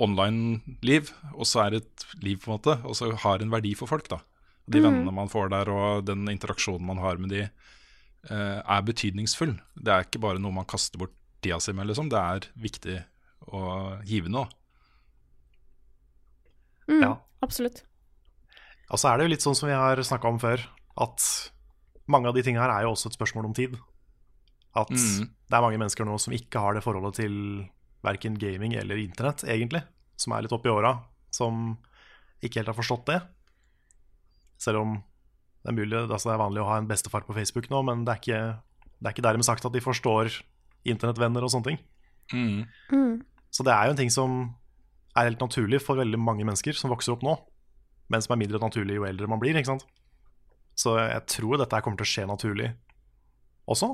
online-liv også er et liv, på en måte, og så har en verdi for folk. da. De mm. vennene man får der, og den interaksjonen man har med de, er betydningsfull. Det er ikke bare noe man kaster bort tida si med, liksom. Det er viktig og givende. noe. Mm, Ja. Absolutt. Og så er det jo litt sånn som vi har snakka om før, at mange av de tinga her er jo også et spørsmål om tid. At Mm. det er mange mennesker nå som ikke har det forholdet til verken gaming eller internett, egentlig, som er litt oppi åra, som ikke helt har forstått det. Selv om det er mulig, altså det er vanlig å ha en bestefar på Facebook nå, men det er ikke, det er ikke dermed sagt at de forstår internettvenner og sånne ting. Mm. Mm. Så det er jo en ting som er helt naturlig for veldig mange mennesker som vokser opp nå, men som er mindre naturlig jo eldre man blir. ikke sant? Så jeg tror dette kommer til å skje naturlig også.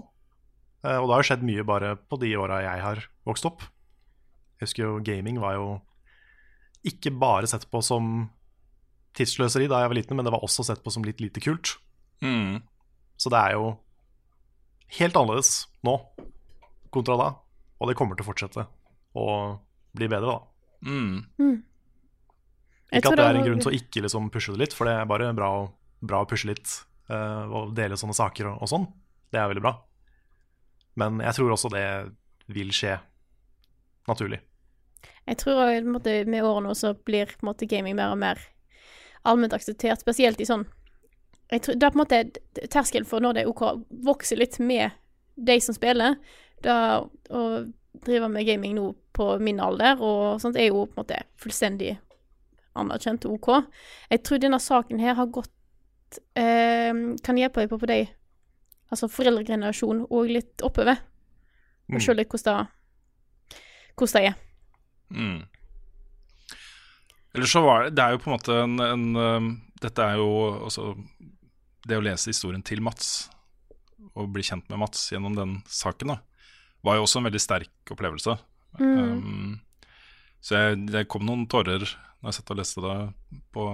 Eh, Og det har jo skjedd mye bare på de åra jeg har vokst opp. Jeg husker jo gaming var jo ikke bare sett på som tidsløseri da jeg var liten, men det var også sett på som litt lite kult. Mm. Så det er jo helt annerledes nå kontra da, og det kommer til å fortsette å bli bedre, da. Mm. Mm. Ikke at det er en grunn til å ikke liksom pushe det litt, for det er bare bra, å- bra å pushe litt uh, og dele sånne saker og, og sånn. Det er veldig bra. Men jeg tror også det vil skje naturlig. Jeg tror også, måte, med årene så blir på en måte gaming mer og mer allment akseptert, spesielt i sånn jeg tror, er på en måte terskelen for når det er OK, vokser litt med de som spiller. Da å drive med gaming nå på min alder og sånt er jo på en måte fullstendig anerkjent og OK. Jeg tror denne saken her har gått eh, Kan hjelpe deg på, på de Altså foreldregenerasjon og litt oppover. Og Mm. se litt hvordan det, hvordan det er. Mm. Eller så var det Det er jo på en måte en, en um, Dette er jo også Det å lese historien til Mats, og bli kjent med Mats gjennom den saken, da, var jo også en veldig sterk opplevelse. Mm. Um, så jeg, det kom noen tårer når jeg satt og leste det på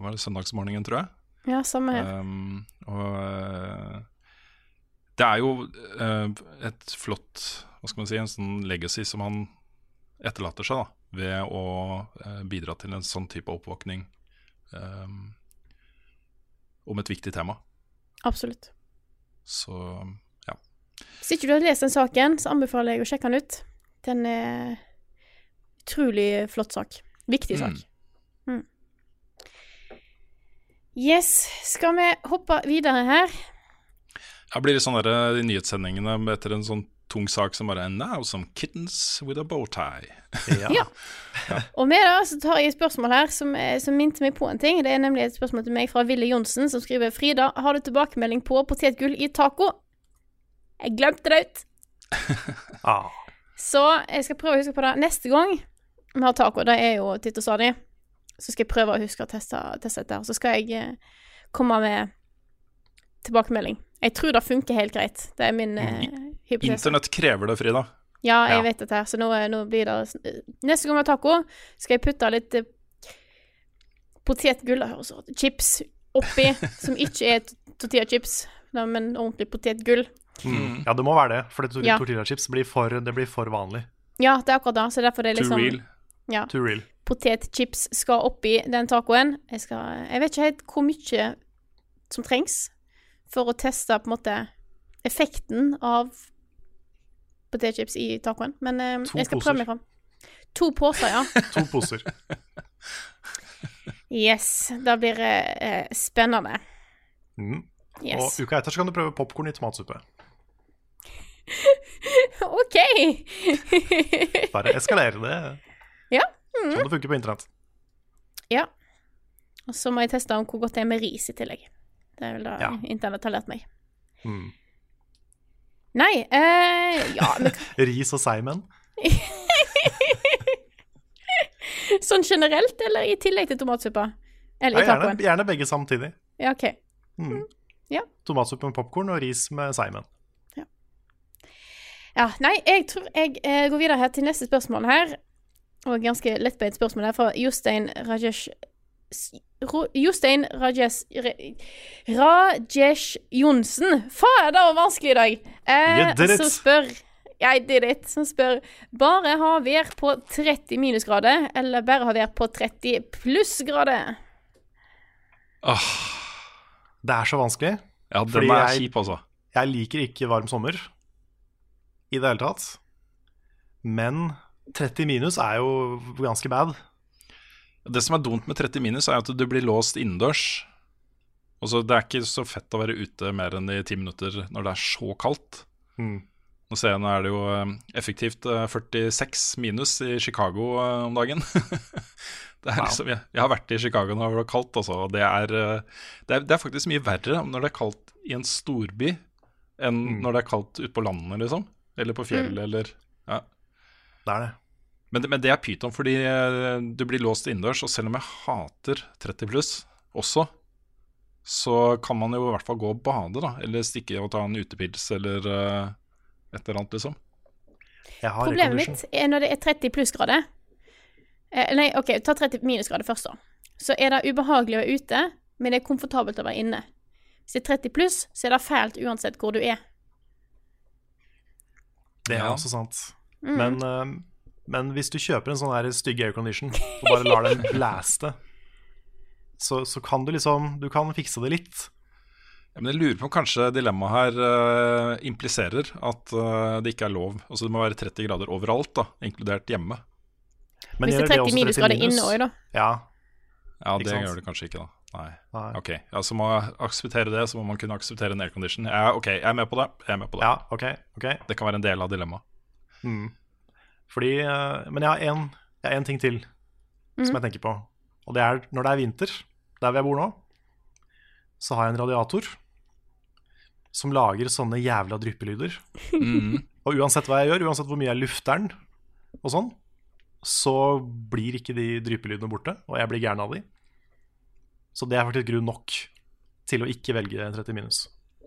var det søndagsmorgenen, tror jeg. Ja, samme her. Um, og eh, det er jo uh, et flott Hva skal man si, en sånn legacy som han etterlater seg, da, ved å eh, bidra til en sånn type oppvåkning um, om et viktig tema. Absolutt. Så ja. Hvis ikke du har lest den saken, så anbefaler jeg å sjekke den ut. Den er utrolig flott sak. Viktig sak. Mm. Yes, skal vi hoppe videre her? Det blir litt sånn der, de nyhetssendingene etter en sånn tung sak som bare Now some kittens with a bow tie. Ja. Og med det så tar jeg et spørsmål her som, eh, som minte meg på en ting. Det er nemlig et spørsmål til meg fra Ville Johnsen, som skriver Frida, har du tilbakemelding på potetgull i taco? Jeg glemte det ut. (laughs) Ah. Så jeg skal prøve å huske på det neste gang vi har taco. Det er jo titt og stadig. Så skal jeg prøve å huske å teste, teste dette. Så skal jeg eh, komme med tilbakemelding. Jeg tror det funker helt greit. Det er min eh, hypotese. Internett krever det, Frida. Ja, jeg Ja. vet dette her, så nå, nå blir det Neste gang vi har taco, skal jeg putte litt eh, potetgull og chips oppi, (laughs) som ikke er tortillachips, da, men ordentlig potetgull. Mm. Ja, det må være det, for det Ja. tortillachips blir for, det blir for vanlig. Ja, det er akkurat det, så derfor det er Too liksom real. Ja. Too real. Potetchips skal oppi den tacoen. Jeg, skal, jeg vet ikke helt hvor mye som trengs for å teste på en måte effekten av potetchips i tacoen, men eh, jeg skal poser. prøve meg fram. To poser, ja. (laughs) To poser. (laughs) Yes, det blir eh, spennende. Mm. Yes. Og uka etter så kan du prøve popkorn i tomatsuppe. (laughs) OK! Bare eskalere det. ja. Mm. Sånn det funker på internett. ja. Og så må jeg teste om hvor godt det er med ris i tillegg. Det er vel det Ja. internett har lært meg. Mm. Nei, eh, ja men, (laughs) Ris og seigmenn. (laughs) Sånn generelt, eller i tillegg til tomatsuppa? Eller Ja, gjerne, gjerne begge samtidig. Ja, OK. Mm. Ja. Tomatsuppe med popkorn og ris med seigmenn. Ja, ja. nei, jeg tror jeg eh, går videre her til neste spørsmål her. Og ganske lettbeint spørsmål her fra Jostein Rajesh Jostein Rajesh Rajesh Johnsen. Faen, det var vanskelig i dag. Eh. Som spør Jeg did it. Som spør bare ha vær på 30 minusgrader, eller bare ha vær på 30 plussgrader. Det er så vanskelig. Ja, den fordi er kjip, altså. Jeg liker ikke varm sommer i det hele tatt. Men 30 minus er jo ganske bad. Det som er dumt med 30 minus, er at du blir låst innendørs. Altså, det er ikke så fett å være ute mer enn i ti minutter når det er så kaldt. Mm. Nå ser jeg nå er det jo eh, effektivt eh, 46 minus i Chicago eh, om dagen. (laughs) det er liksom, jeg, jeg har vært i Chicago når det var kaldt, altså, og det er, eh, det, er, det er faktisk mye verre når det er kaldt i en storby enn Mm. når det er kaldt ute på landet, liksom. Eller på fjellet, Mm. eller ja. Det er det. Men, det- men det er pyton, fordi eh, du blir låst innendørs. Og selv om jeg hater 30 pluss også, så kan man jo i hvert fall gå og bade, da. Eller stikke og ta en utepils, eller uh, et eller annet, liksom. Jeg har Problemet mitt er når det er 30 plussgrader. Eh, nei, OK, ta 30 minusgrader først, da. Så er det ubehagelig å være ute, men det er komfortabelt å være inne. Hvis det er 30 pluss, så er det fælt uansett hvor du er. Det er Ja. også sant. Mm. Men, eh, men hvis du kjøper en sånn her stygg aircondition og bare lar den (laughs) blaste, så, så kan du liksom Du kan fikse det litt. Ja, men jeg lurer på om kanskje dilemmaet her uh, impliserer at uh, det ikke er lov. Altså Det må være 30 grader overalt, da, inkludert hjemme. Men Hvis det er 30 også minusgrader minus? inne òg, da. Ja. Ja, det sant? gjør det kanskje ikke, da. Nei. Nei. Ok, ja, Så må jeg akseptere det, så må man kunne akseptere en aircondition. Ja, ok, jeg er med på det. Jeg er med på det. Ja, ok, ok. Det kan være en del av dilemmaet. Mm. Fordi eh, Men jeg har en, jeg har en ting til som jeg tenker på. Og det er når det er vinter, der hvor jeg bor nå, så har jeg en radiator som lager sånne jævla dryppelyder. Mm. (laughs) Og uansett hva jeg gjør, uansett hvor mye jeg lufter den, og sånn, så blir ikke de dryppelydene borte, og jeg blir gæren av de. Så det er faktisk grunn nok til å ikke velge 30 minus.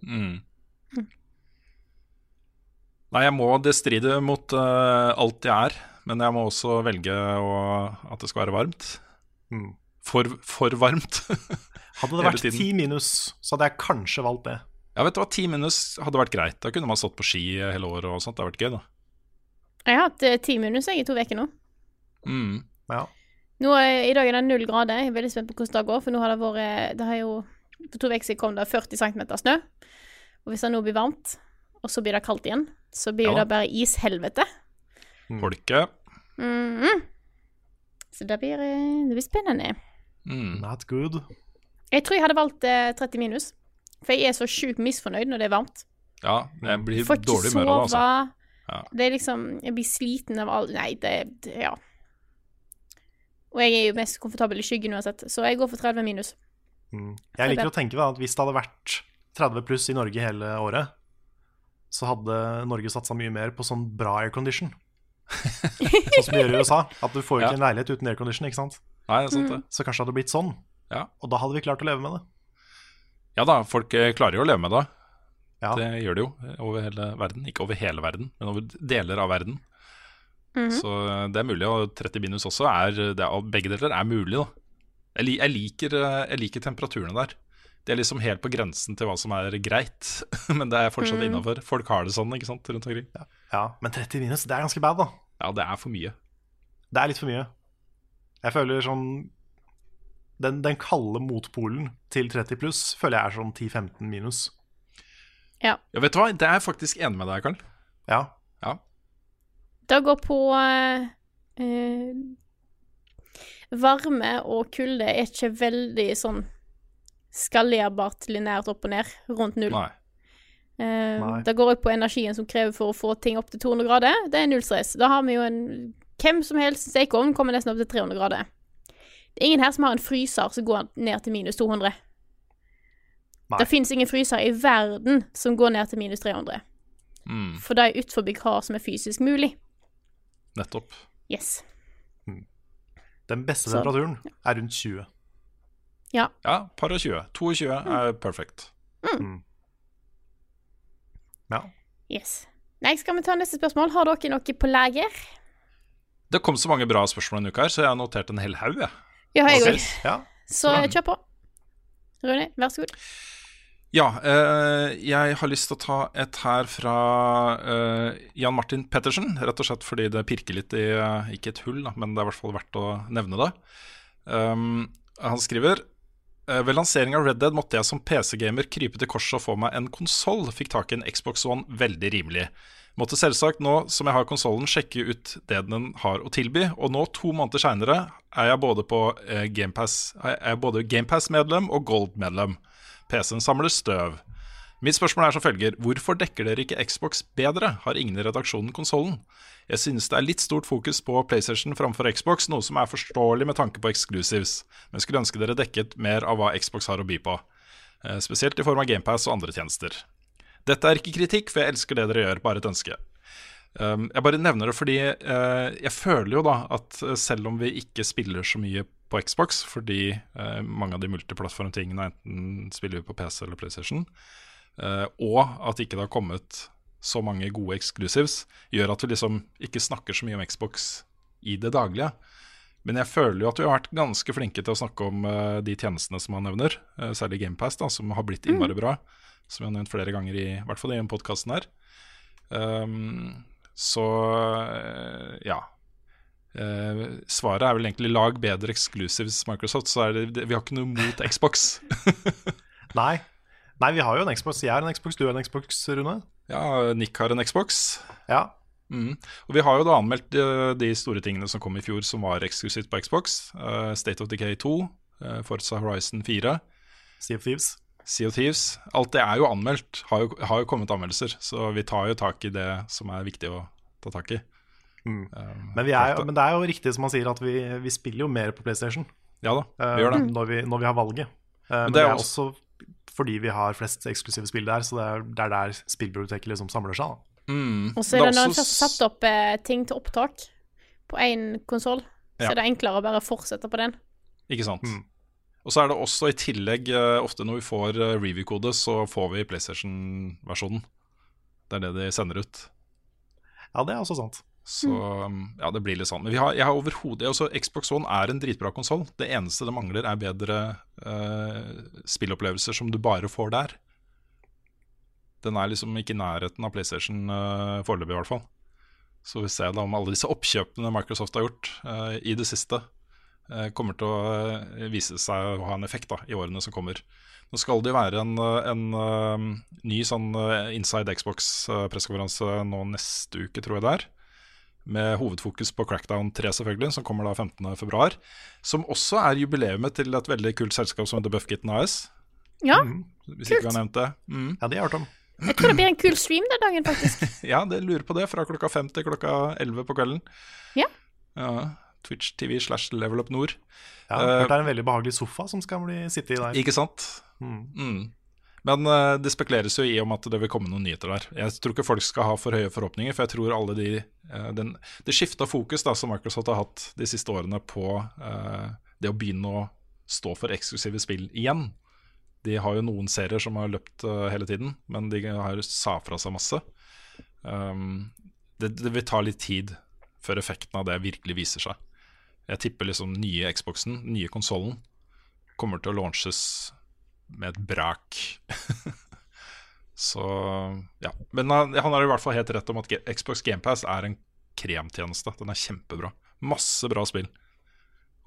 Mm. Nei, jeg må det stride mot uh, alt jeg er, men jeg må også velge å, at det skal være varmt. Mm. For, for varmt. (laughs) Hadde det vært ti 10 minus, så hadde jeg kanskje valgt det. Ja, vet du hva, ti minus hadde vært greit. Da kunne man stått på ski hele året og sånt. Det hadde vært gøy, da. Jeg har hatt ti minus jeg, i to uker nå. Mm. Ja. Nå er, I dag er det null grader. Jeg er veldig spent på hvordan det går, for nå har det vært Det har jo For to uker siden kom det 40 cm snø. Og hvis det nå blir varmt, og så blir det kaldt igjen, så blir Ja. det bare ishelvete. Folket. Mhm. Så det blir, eh, det blir spennende. Mm. Not good. Jeg tror jeg hadde valgt eh, 30 minus, for jeg er så sjukt misfornøyd når det er varmt. Ja, jeg blir Får dårlig humør av det, altså. Ja. Det er liksom Jeg blir sliten av alt Nei, det, det Ja. Og jeg er jo mest komfortabel i skyggen uansett, så jeg går for 30 minus. Mm. Jeg liker å tenke da, at hvis det hadde vært 30 pluss i Norge hele året, så hadde Norge satsa mye mer på sånn bra aircondition. (laughs) sånn som de gjør i USA. At du får jo ikke Ja. en leilighet uten aircondition, ikke sant? Nei, det er sant det. Så kanskje det hadde blitt sånn. Ja. Og da hadde vi klart å leve med det. Ja da, folk eh, klarer jo å leve med det. Ja. Det gjør de jo eh, over hele verden. Ikke over hele verden, men over deler av verden. Så eh, det er mulig, og 30 minus også er, det er Begge deler er mulig, da. Jeg, jeg, liker, jeg liker temperaturene der. Det er liksom helt på grensen til hva som er greit, (laughs) men det er fortsatt innafor. Folk har det sånn, ikke sant, rundt omkring. Ja, Men 30 minus, det er ganske bad, da. Ja, det er for mye. Det er litt for mye. Jeg føler sånn Den, den kalde motpolen til 30 pluss føler jeg er sånn 10-15 minus. Ja. Ja, vet du hva, det er jeg faktisk enig med deg, Karl. Ja. Ja. Det går på uh, eh, Varme og kulde er ikke veldig sånn skalerbart lineært opp og ned, rundt null. Nei. Uh, Nei. det går òg på energien som krever for å få ting opp til 200 grader. Det er null stress. Da har vi jo en Hvem som helst stekeovn kommer nesten opp til 300 grader. Det er ingen her som har en fryser som går ned til minus 200. Nei. Det fins ingen fryser i verden som går ned til minus 300. Mm, For det er utenfor hva som er fysisk mulig. nettopp. Yes. Den beste Så- temperaturen er rundt 20. Ja. Ja, par og 20. 22 er perfect. Ja. Yes. Nei, skal vi ta neste spørsmål? Har dere noe på lager? Det kom så mange bra spørsmål denne uka her, så jeg har notert en hel haug. Ja, jeg òg. ja. Så kjør på. Rune, vær så god. Ja, eh, jeg har lyst til å ta et her fra eh, Jan Martin Pettersen. Rett og slett fordi det pirker litt i eh, Ikke et hull, da, men det er i hvert fall verdt å nevne det. Um, han skriver Ved lansering av Red Dead måtte jeg som PC-gamer krype til korset og få meg en konsoll. Fikk tak i en Xbox One veldig rimelig. Måtte selvsagt nå som jeg har konsollen, sjekke ut det den har å tilby. Og nå, to måneder seinere, er jeg både eh, GamePass-medlem Game og Gold-medlem. PC-en samler støv. Mitt spørsmål er som følger Hvorfor dekker dere ikke Xbox bedre? Har ingen i redaksjonen konsollen? Jeg synes det er litt stort fokus på PlayStation framfor Xbox, noe som er forståelig med tanke på exclusives, men skulle ønske dere dekket mer av hva Xbox har å by på. Eh, Spesielt i form av GamePass og andre tjenester. Dette er ikke kritikk, for jeg elsker det dere gjør, bare et ønske. Um, jeg bare nevner det fordi eh, jeg føler jo da at eh, selv om vi ikke spiller så mye på Xbox, fordi mange av de multiplattformtingene enten spiller vi på PC eller PlayStation, og at ikke det har kommet så mange gode exclusives, gjør at vi liksom ikke snakker så mye om Xbox i det daglige. Men jeg føler jo at vi har vært ganske flinke til å snakke om uh, de tjenestene som han nevner, uh, særlig GamePass, da, som har blitt innmari bra, som vi har nevnt flere ganger, i, i hvert fall i den podkasten her. Um, så uh, ja. Eh, svaret er vel egentlig lag bedre exclusives Microsoft, så er det, det, vi har ikke noe mot Xbox. (laughs) Nei. Nei, vi har jo en Xbox. Jeg har en Xbox, du har en Xbox, Rune. ja, Nick har en Xbox. Ja. Mm. Og vi har jo da anmeldt de, de store tingene som kom i fjor som var eksklusivt på Xbox. Uh, State of Decay 2, uh, Forza Horizon 4, Sea of Thieves. Sea of Thieves. Alt det er jo anmeldt, har jo, har jo kommet anmeldelser. Så vi tar jo tak i det som er viktig å ta tak i. Mm. Um, Men, vi er, men det er jo riktig som han sier, at vi, vi spiller jo mer på PlayStation Ja da, vi vi gjør det. Når, vi, når vi har valget. Eh, men det det er er også fordi vi har flest eksklusive spill der, så det er det er der spillbiblioteket liksom samler seg. Da. Mm. Og så er det, Det når en først har satt opp eh, ting til opptak på én konsoll, så Ja. er det enklere å bare fortsette på den. Ikke sant. Mm. Og så er det også i tillegg, eh, ofte når vi får eh, review-kode, så får vi PlayStation-versjonen. Det er det de sender ut. Ja, det er også sant. Så um, ja, det blir litt sånn. Men vi har, jeg har overhodet også, Xbox One er en dritbra konsoll. Det eneste det mangler, er bedre uh, spillopplevelser som du bare får der. Den er liksom ikke i nærheten av PlayStation uh, foreløpig, i hvert fall. Så vi ser da om alle disse oppkjøpene Microsoft har gjort uh, i det siste, uh, kommer til å vise seg å ha en effekt da, i årene som kommer. Nå skal det jo være en, en ny sånn Inside Xbox-pressekonferanse nå neste uke, tror jeg det er. Med hovedfokus på Crackdown 3, selvfølgelig, som kommer da 15.2. Som også er jubileumet til et veldig kult selskap som heter Buffkitten AS. Ja, Hvis ikke vi har nevnt det. Mm. Ja, det har jeg hørt om. jeg tror det blir en kul stream den dagen, faktisk. (laughs) Ja, det lurer på det. Fra klokka fem til klokka elleve på kvelden. Ja. Ja, Twitch TV slash Level Up Nord. Ja, Eh, det er en veldig behagelig sofa som skal bli sitte i der. Ikke sant? Mm. Men eh, det spekuleres jo i om at det vil komme noen nyheter der. Jeg tror ikke folk skal ha for høye forhåpninger, for jeg tror alle de eh, den, Det skifta fokus da som Microsoft har hatt de siste årene på eh, det å begynne å stå for eksklusive spill igjen. De har jo noen serier som har løpt uh, hele tiden, men de har sa fra seg masse. Um, det, det vil ta litt tid før effekten av det virkelig viser seg. Jeg tipper liksom nye Xboxen, nye konsollen, kommer til å launches med et brak. (laughs) Så ja. Men han, han har i hvert fall helt rett om at Xbox GamePass er en kremtjeneste. Den er kjempebra. Masse bra spill.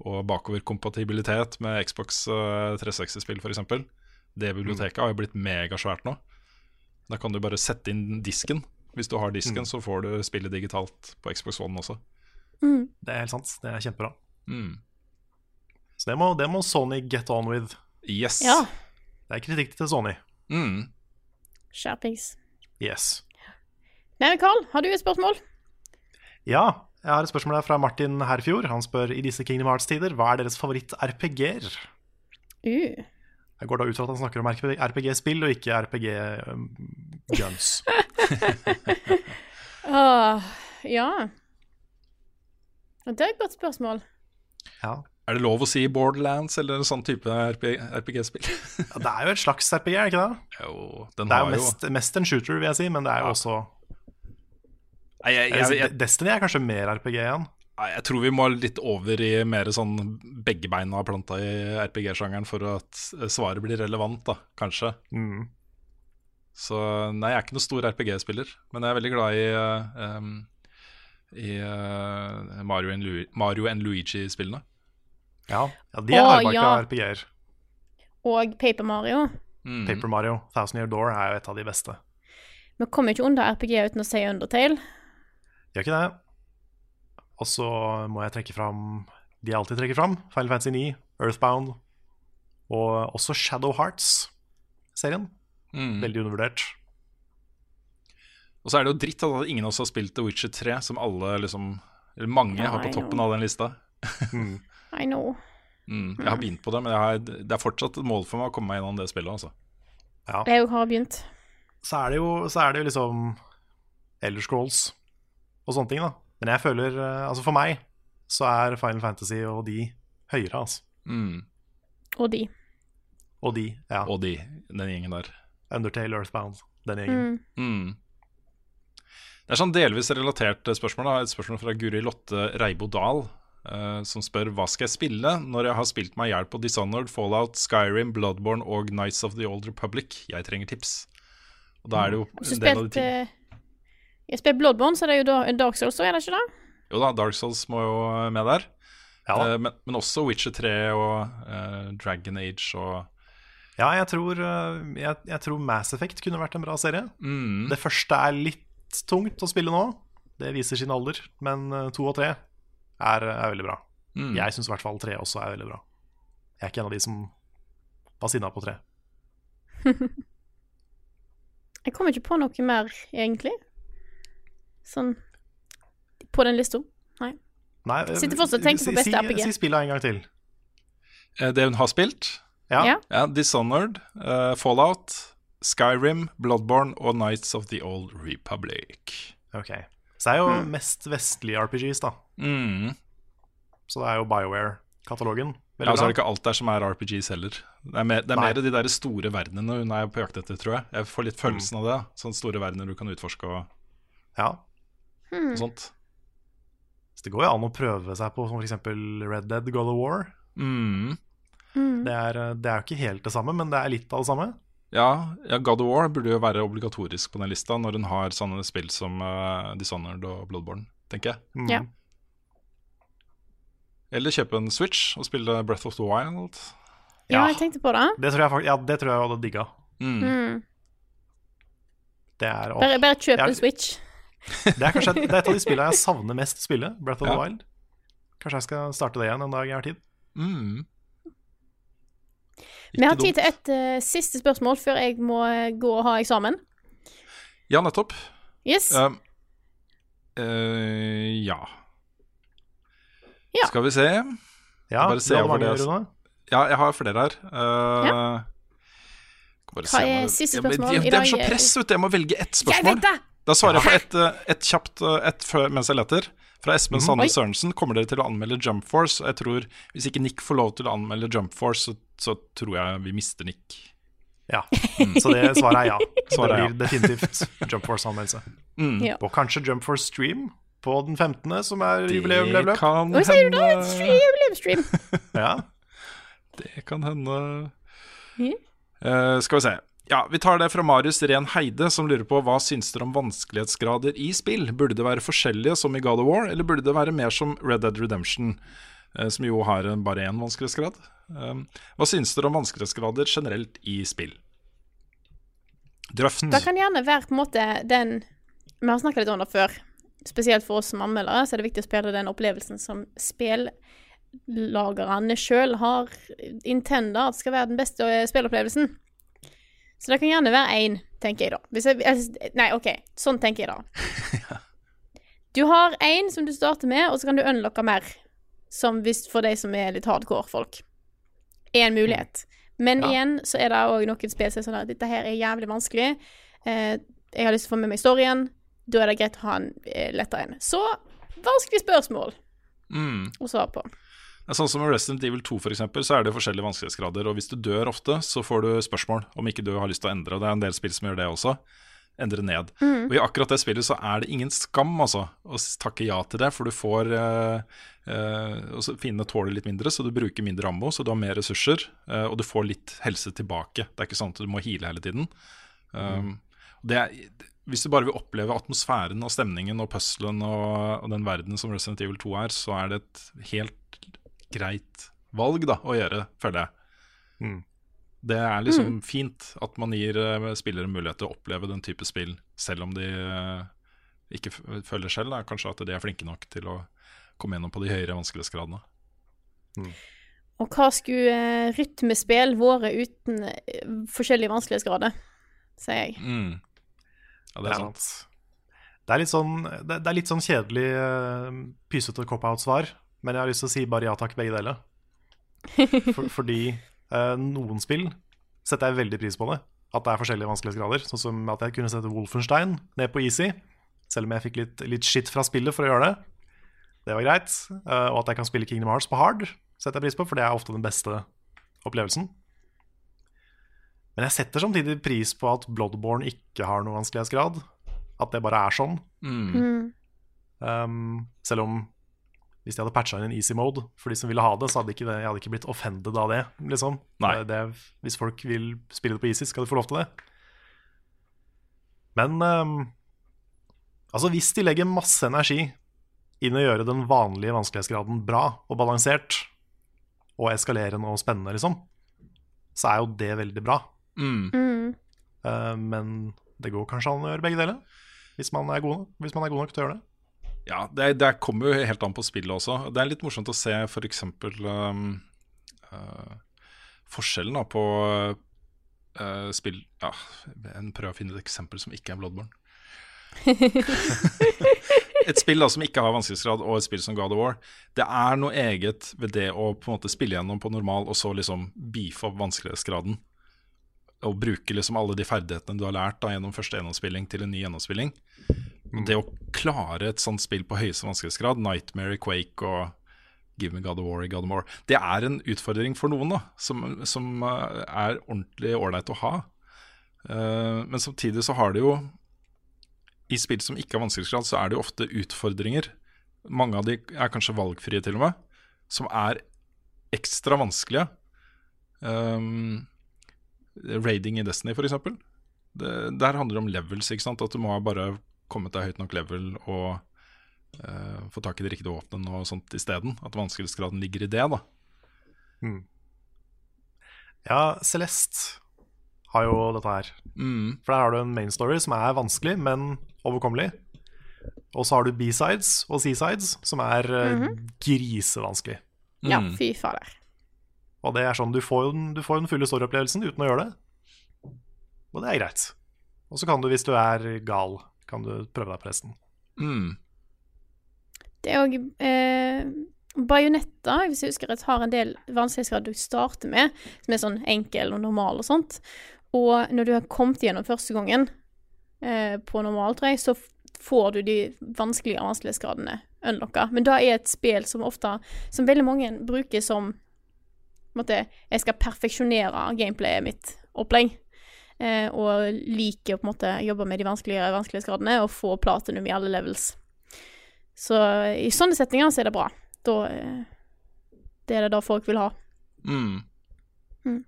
Og bakoverkompatibilitet med Xbox eh, 360-spill, f.eks. Det biblioteket har jo blitt megasvært nå. Da kan du bare sette inn disken. Hvis du har disken, så får du spillet digitalt på Xbox One også. Det er helt sant. Det er kjempebra. Mm. Så det må, det må Sony get on with. Yes. Ja. Det er kritikk til Sony. Mm. Skjerpings. Yes. Nei, Carl, har du et spørsmål? Ja, jeg har et spørsmål fra Martin Herfjord. Han spør i disse Kingdom Hearts-tider, hva er deres favoritt-RPG-er? Uh. Jeg går da ut fra at han snakker om RPG-spill og ikke RPG-guns. Åh, (laughs) (laughs) ja. Det er et godt spørsmål. ja. Er det lov å si Borderlands eller en sånn type RPG-spill? Ja, Det er jo et slags RPG, er det ikke det? jo, den Det er har jo jo mest, mest en shooter, vil jeg si, men det er jo Ja. også Nei, jeg, jeg, jeg, Destiny er kanskje mer RPG igjen. Nei, Jeg tror vi må litt over i mer sånn begge beina planta i RPG-sjangeren for at svaret blir relevant, da, kanskje. Mm. Så nei, jeg er ikke noen stor RPG-spiller, men jeg er veldig glad i, em, i uh, Mario and Lu- Luigi-spillene. Ja, ja de er hardbarka ja. RPG-er. Og Paper Mario. Mm. Paper Mario, Thousand Year Door er jo et av de beste. Vi kommer ikke unna RPG uten å si Undertale. Gjør ikke det. Og så må jeg trekke fram de jeg alltid trekker fram. Final Fantasy 9, Earthbound og også Shadow Hearts-serien. Mm. Veldig undervurdert. Og så er det jo dritt at ingen av oss har spilt The Witcher 3, som alle liksom Eller mange Ja, har på toppen know. av den lista. Mm. (laughs) I know. Mm. Jeg har begynt på det, men jeg har, det er fortsatt et mål for meg å komme meg gjennom det spillet. Altså. Jeg jo har begynt. Så er det jo, så er det jo liksom Elder Scrolls og sånne ting, da. Men jeg føler eh, Altså, for meg så er Final Fantasy og de høyere, altså. Mm. Og de. Og de, ja. Og de, den gjengen der. Undertale, Earthbound, den gjengen. Mm. Mm. Det er sånn delvis relatert spørsmål. Da. Et spørsmål fra Guri Lotte Reibo Dahl, eh, som spør hva skal jeg spille når jeg har spilt meg i hjel på Dishonored, Fallout, Skyrim, Bloodborne og Nights of the Old Republic. Jeg trenger tips. Og da er det jo du en del av de tingene. Jeg har spilt Bloodborne, så er det jo da- Dark Souls, er det ikke det? Jo da, Dark Souls må jo med der. Ja. Eh, men, men også Witcher 3 og eh, Dragon Age og Ja, jeg tror, eh, jeg, jeg tror Mass Effect kunne vært en bra serie. mm, Det første er litt tungt å spille nå. Det viser sin alder. Men eh, to og tre er, er veldig bra. mm. Jeg syns i hvert fall tre også er veldig bra. Jeg er ikke en av de som var sinna på tre. (laughs) Jeg kommer ikke på noe mer, egentlig. Sånn På den lista. Nei. Nei, Sitter fortsatt og tenker på beste si, RPG. Si spillet en gang til. Eh, Det hun har spilt, Ja. Ja. ja, Dishonored, uh, Fallout, Skyrim, Bloodborne og Nights of the Old Republic. Ok. Så det er jo mest vestlige RPGs, da. Mm. Så det er jo BioWare-katalogen. Ja, og så er det ikke alt der som er RPGs heller. Det er, mer, det er mer de der store verdenene hun er på jakt etter, tror jeg. Jeg får litt følelsen av det. Sånne store verdener du kan utforske og, Ja. Hmm. og sånt. Så det går jo an å prøve seg på som f.eks. Red Dead God of War. Mm. Mm. Det er, eh, det er jo ikke helt det samme, men det er litt av det samme. Ja, ja, God of War burde jo være obligatorisk på den lista når hun har sånne spill som uh, Dishonored og Bloodborne, tenker jeg. Mm. Ja. Eller kjøpe en Switch og spille Breath of the Wild. Ja, Ja. jeg tenkte på det. Det tror jeg, ja, det tror jeg hadde digga. Mm. Mm. Det er, åh, Bare, bare kjøp en Switch. det er kanskje et, det er et av de spillene jeg savner mest spille. Breath of the Wild. Kanskje jeg skal starte det igjen en dag jeg har tid. Mm. Vi har tid til et uh, siste spørsmål før jeg må eh, gå og ha eksamen. Ja, nettopp. Yes. Um, uh, ja. Ja. Skal vi se. Ja, Bare se du over det, Rune. Ja, jeg har flere her. Uh, Hva er siste spørsmål det, i det er så press, vet du. Jeg må velge ett Jeg spørsmål. vet det! Da svarer jeg på ett eh, et kjapt et mens jeg leter. Fra Espen Mhm. Sande. Sørensen kommer dere til å anmelde Jump Force. Jeg tror, Hvis ikke Nick får lov til å anmelde Jump Force, så, så tror jeg vi mister Nick. Ja, så det svaret er ja. Svaret det blir definitivt Jump Force-anmeldelse. Mm. Ja. Og kanskje Jump Force Stream på den 15., som er jubileum. Det level up. kan Oi, sier du da? jubileumsstream. (laughs) Ja. Det kan hende. Eh, Skal vi se. Ja, Vi tar det fra Marius Ren Heide, som lurer på hva syns dere om vanskelighetsgrader i spill? Burde det være forskjellige som i God of War, eller burde det være mer som Red Dead Redemption, eh, som jo har en- bare én vanskelighetsgrad? Um, hva syns dere om vanskelighetsgrader generelt i spill? Drøft. Det kan gjerne være på en måte den Vi har snakka litt om det før. Spesielt for oss som anmeldere så er det viktig å spille den opplevelsen som spillagerne sjøl har intenda at skal være den beste spillopplevelsen. Så det kan gjerne være én, tenker jeg da. Jeg, jeg, nei, OK. Sånn tenker jeg da. (laughs) Du har én som du starter med, og så kan du unlocke mer. Som hvis for de som er litt hardcore folk. Er en mulighet. Men Ja. igjen så er det òg noen spill som er sånn at dette her er jævlig vanskelig. Eh, jeg har lyst til å få med meg storyen. Da er det greit å ha en eh, lettere en. Så vanskelige spørsmål Mm. å svare på. Sånn som Resident Evil 2 for eksempel, så er det forskjellige vanskelighetsgrader. Og hvis du dør ofte, så får du spørsmål om ikke du har lyst til å endre. Og det er en del spill som gjør det også. Endre ned. Og i akkurat det spillet så er det ingen skam, altså, å takke ja til det. For du får eh, eh, Fiendene tåler litt mindre, så du bruker mindre ammo, så du har mer ressurser. eh, og du får litt helse tilbake. Det er ikke sånn at du må heale hele tiden. Um, det er, hvis du bare vil oppleve atmosfæren og stemningen og puzzlen og, og den verden som Resident Evil 2 er, så er det et helt greit valg da, å gjøre, føler jeg. Mm. Det er liksom fint at man gir eh, spillere mulighet til å oppleve den type spill, selv om de eh, ikke føler selv da, kanskje at de er flinke nok til å komme gjennom på de høyere vanskelighetsgradene. Og hva skulle eh, rytmespill vært uten forskjellige vanskelighetsgrader, sier jeg. Mm. Ja, det er sant. Det er litt sånn, det, det er litt sånn kjedelig, uh, pysete cop-out-svar, men jeg har lyst til å si bare ja takk, begge deler. For, (laughs) fordi uh, noen spill setter jeg veldig pris på det. At det er forskjellige vanskelighetsgrader. Sånn som at jeg kunne sette Wolfenstein ned på easy, selv om jeg fikk litt, litt shit fra spillet for å gjøre det. Det var greit. Uh, og at jeg kan spille Kingdom Hearts på hard, setter jeg pris på, for det er ofte den beste opplevelsen. Men jeg setter samtidig pris på at Bloodborne ikke har noen vanskelighetsgrad. At det bare er sånn. Mm. Um, selv om hvis de hadde patcha inn en easy mode for de som ville ha det, så hadde ikke det, jeg hadde ikke blitt offended av det. liksom. Nei. Det, det, hvis folk vil spille det på easy, skal de få lov til det. Men um, altså hvis de legger masse energi inn i å gjøre den vanlige vanskelighetsgraden bra og balansert, og eskalerende og spennende, liksom, så er jo det veldig bra. Mm. Mm. Uh, men det går kanskje an å gjøre begge deler, hvis man er god, hvis man er god nok til å gjøre det. Ja, det, det kommer jo helt an på spillet også. Det er litt morsomt å se f.eks. Um, uh, forskjellen da på uh, spill Ja, En prøver å finne et eksempel som ikke er Bloodborne. (laughs) et spill da som ikke har vanskelighetsgrad, og et spill som God of War. Det er noe eget ved det å på en måte spille gjennom på normal, og så liksom beefe opp vanskelighetsgraden. Og bruke liksom alle de ferdighetene du har lært da gjennom første gjennomspilling til en ny gjennomspilling. Det å klare et sånt spill på høyeste vanskelighetsgrad, Nightmare Quake og Give me God of War God of War, det er en utfordring for noen da, som, som eh, er ordentlig ålreit å ha. Eh, men samtidig så har det jo I spill som ikke har vanskelighetsgrad, så er det jo ofte utfordringer. Mange av de er kanskje valgfrie, til og med, som er ekstra vanskelige. Um, raiding i Destiny, for eksempel. Der handler det om levels, ikke sant? at du må ha bare kommet deg høyt nok level og eh, få tak i de riktige våpnene og sånt isteden. At vanskelighetsgraden ligger i det, da. Ja, Celeste har jo dette her. Mm. For der har du en main story som er vanskelig, men overkommelig. Og så har du B-sides og C-sides, som er eh, grisevanskelig. Ja, Mm. fy fader. Og det er sånn, du får jo den, du får jo den fulle storyopplevelsen uten å gjøre det. Og det er greit. Og så kan du, hvis du er gal, kan du prøve deg på resten. Mm. Det er òg eh, Bajonetta, hvis jeg husker rett, har en del vanskelighetsgrad du starter med, som er sånn enkel og normal og sånt. Og når du har kommet gjennom første gangen eh, på normal, tror jeg, så får du de vanskelige vanskelighetsgradene unlocka. Men det er et spill som ofte Som veldig mange bruker som måte, Jeg skal perfeksjonere gameplayet mitt opplegg. Eh, og liker å på en måte jobbe med de vanskeligere vanskelighetsgradene og få platinum i alle levels. Så i sånne setninger så er det bra. Da eh, Det er det da folk vil ha. Mm. Mm.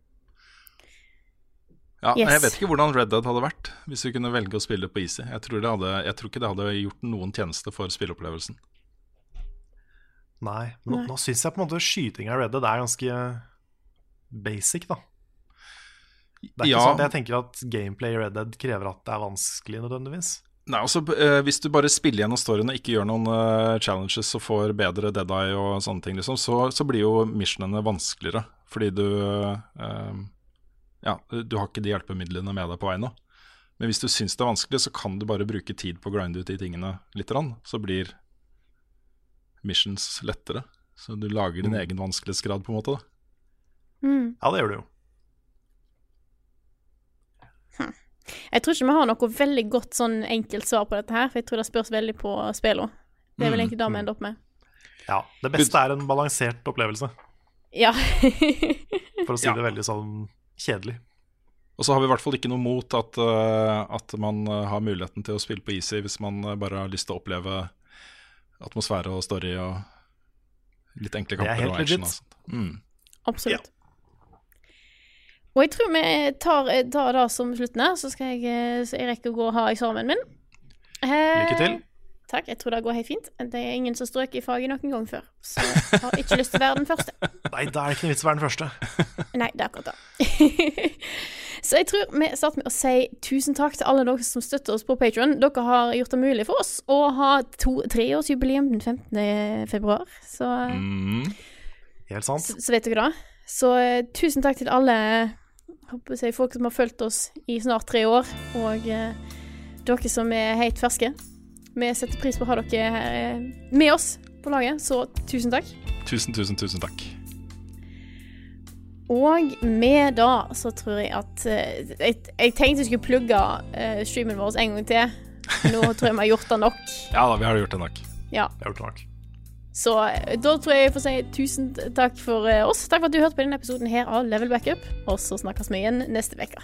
Ja, Yes. Jeg vet ikke hvordan Red Dead hadde vært hvis vi kunne velge å spille på easy. Jeg tror, det hadde, jeg tror ikke det hadde gjort noen tjeneste for spilleopplevelsen. Nei, men nå, Nei. nå syns jeg på en måte skyting av Red Dead er ganske basic, da. Det er ikke Ja. sånn at jeg tenker at gameplay i Red Dead krever at det er vanskelig nødvendigvis. Nei, altså, eh, Hvis du bare spiller gjennom storyen og ikke gjør noen eh, challenges og får bedre Dead Eye og sånne ting, liksom, så, så blir jo missionene vanskeligere. Fordi du eh, Ja, du har ikke de hjelpemidlene med deg på vei nå. Men hvis du syns det er vanskelig, så kan du bare bruke tid på å grinde ut de tingene litt. Så blir missions lettere. Så du lager din Mm. egen vanskelighetsgrad, på en måte. da Mm. Ja, det gjør det jo. Jeg tror ikke vi har noe veldig godt sånn enkelt svar på dette her, for jeg tror det spørs veldig på spillene. Det er vel Mm, egentlig det vi ender opp med. Ja, Det beste er en balansert opplevelse, Ja. (laughs) for å si Ja. det veldig sånn kjedelig. Og så har vi i hvert fall ikke noe mot at, eh, at man eh, har muligheten til å spille på easy hvis man eh, bare har lyst til å oppleve atmosfære og story og litt enkle er kamper og action. Og sånt. Mm. Absolutt. Og jeg tror vi tar, tar det som slutten her, så skal jeg, eh, så jeg rekker å gå og ha eksamen min. Eh, Lykke til. Takk, jeg tror det går helt fint. Det er ingen som strøk i faget noen gang før, så jeg har ikke lyst til å være den første. (laughs) Nei, da er det ikke noe vits i å være den første. (laughs) Nei, det er akkurat det. (laughs) så jeg tror vi starter med å si tusen takk til alle dere som støtter oss på Patron. Dere har gjort det mulig for oss å ha treårsjubileum den 15. februar, så Mm. Helt sant. så, så vet dere det. Så eh, tusen takk til alle håper jeg, folk som har fulgt oss i snart tre år, og eh, dere som er helt ferske. Vi setter pris på å ha dere her, eh, med oss på laget, så tusen takk. Tusen, tusen, tusen takk. Og med da så tror jeg at eh, jeg, jeg tenkte jeg skulle plugge streamen vår en gang til. Nå tror jeg vi har gjort det nok. (laughs) Ja da, vi har gjort det nok. Ja. Jeg har gjort det nok. Så eh, da tror jeg jeg får si tusen takk for eh, oss. Takk for at du hørte på denne episoden her av Level Backup. Og så snakkes vi igjen neste uke.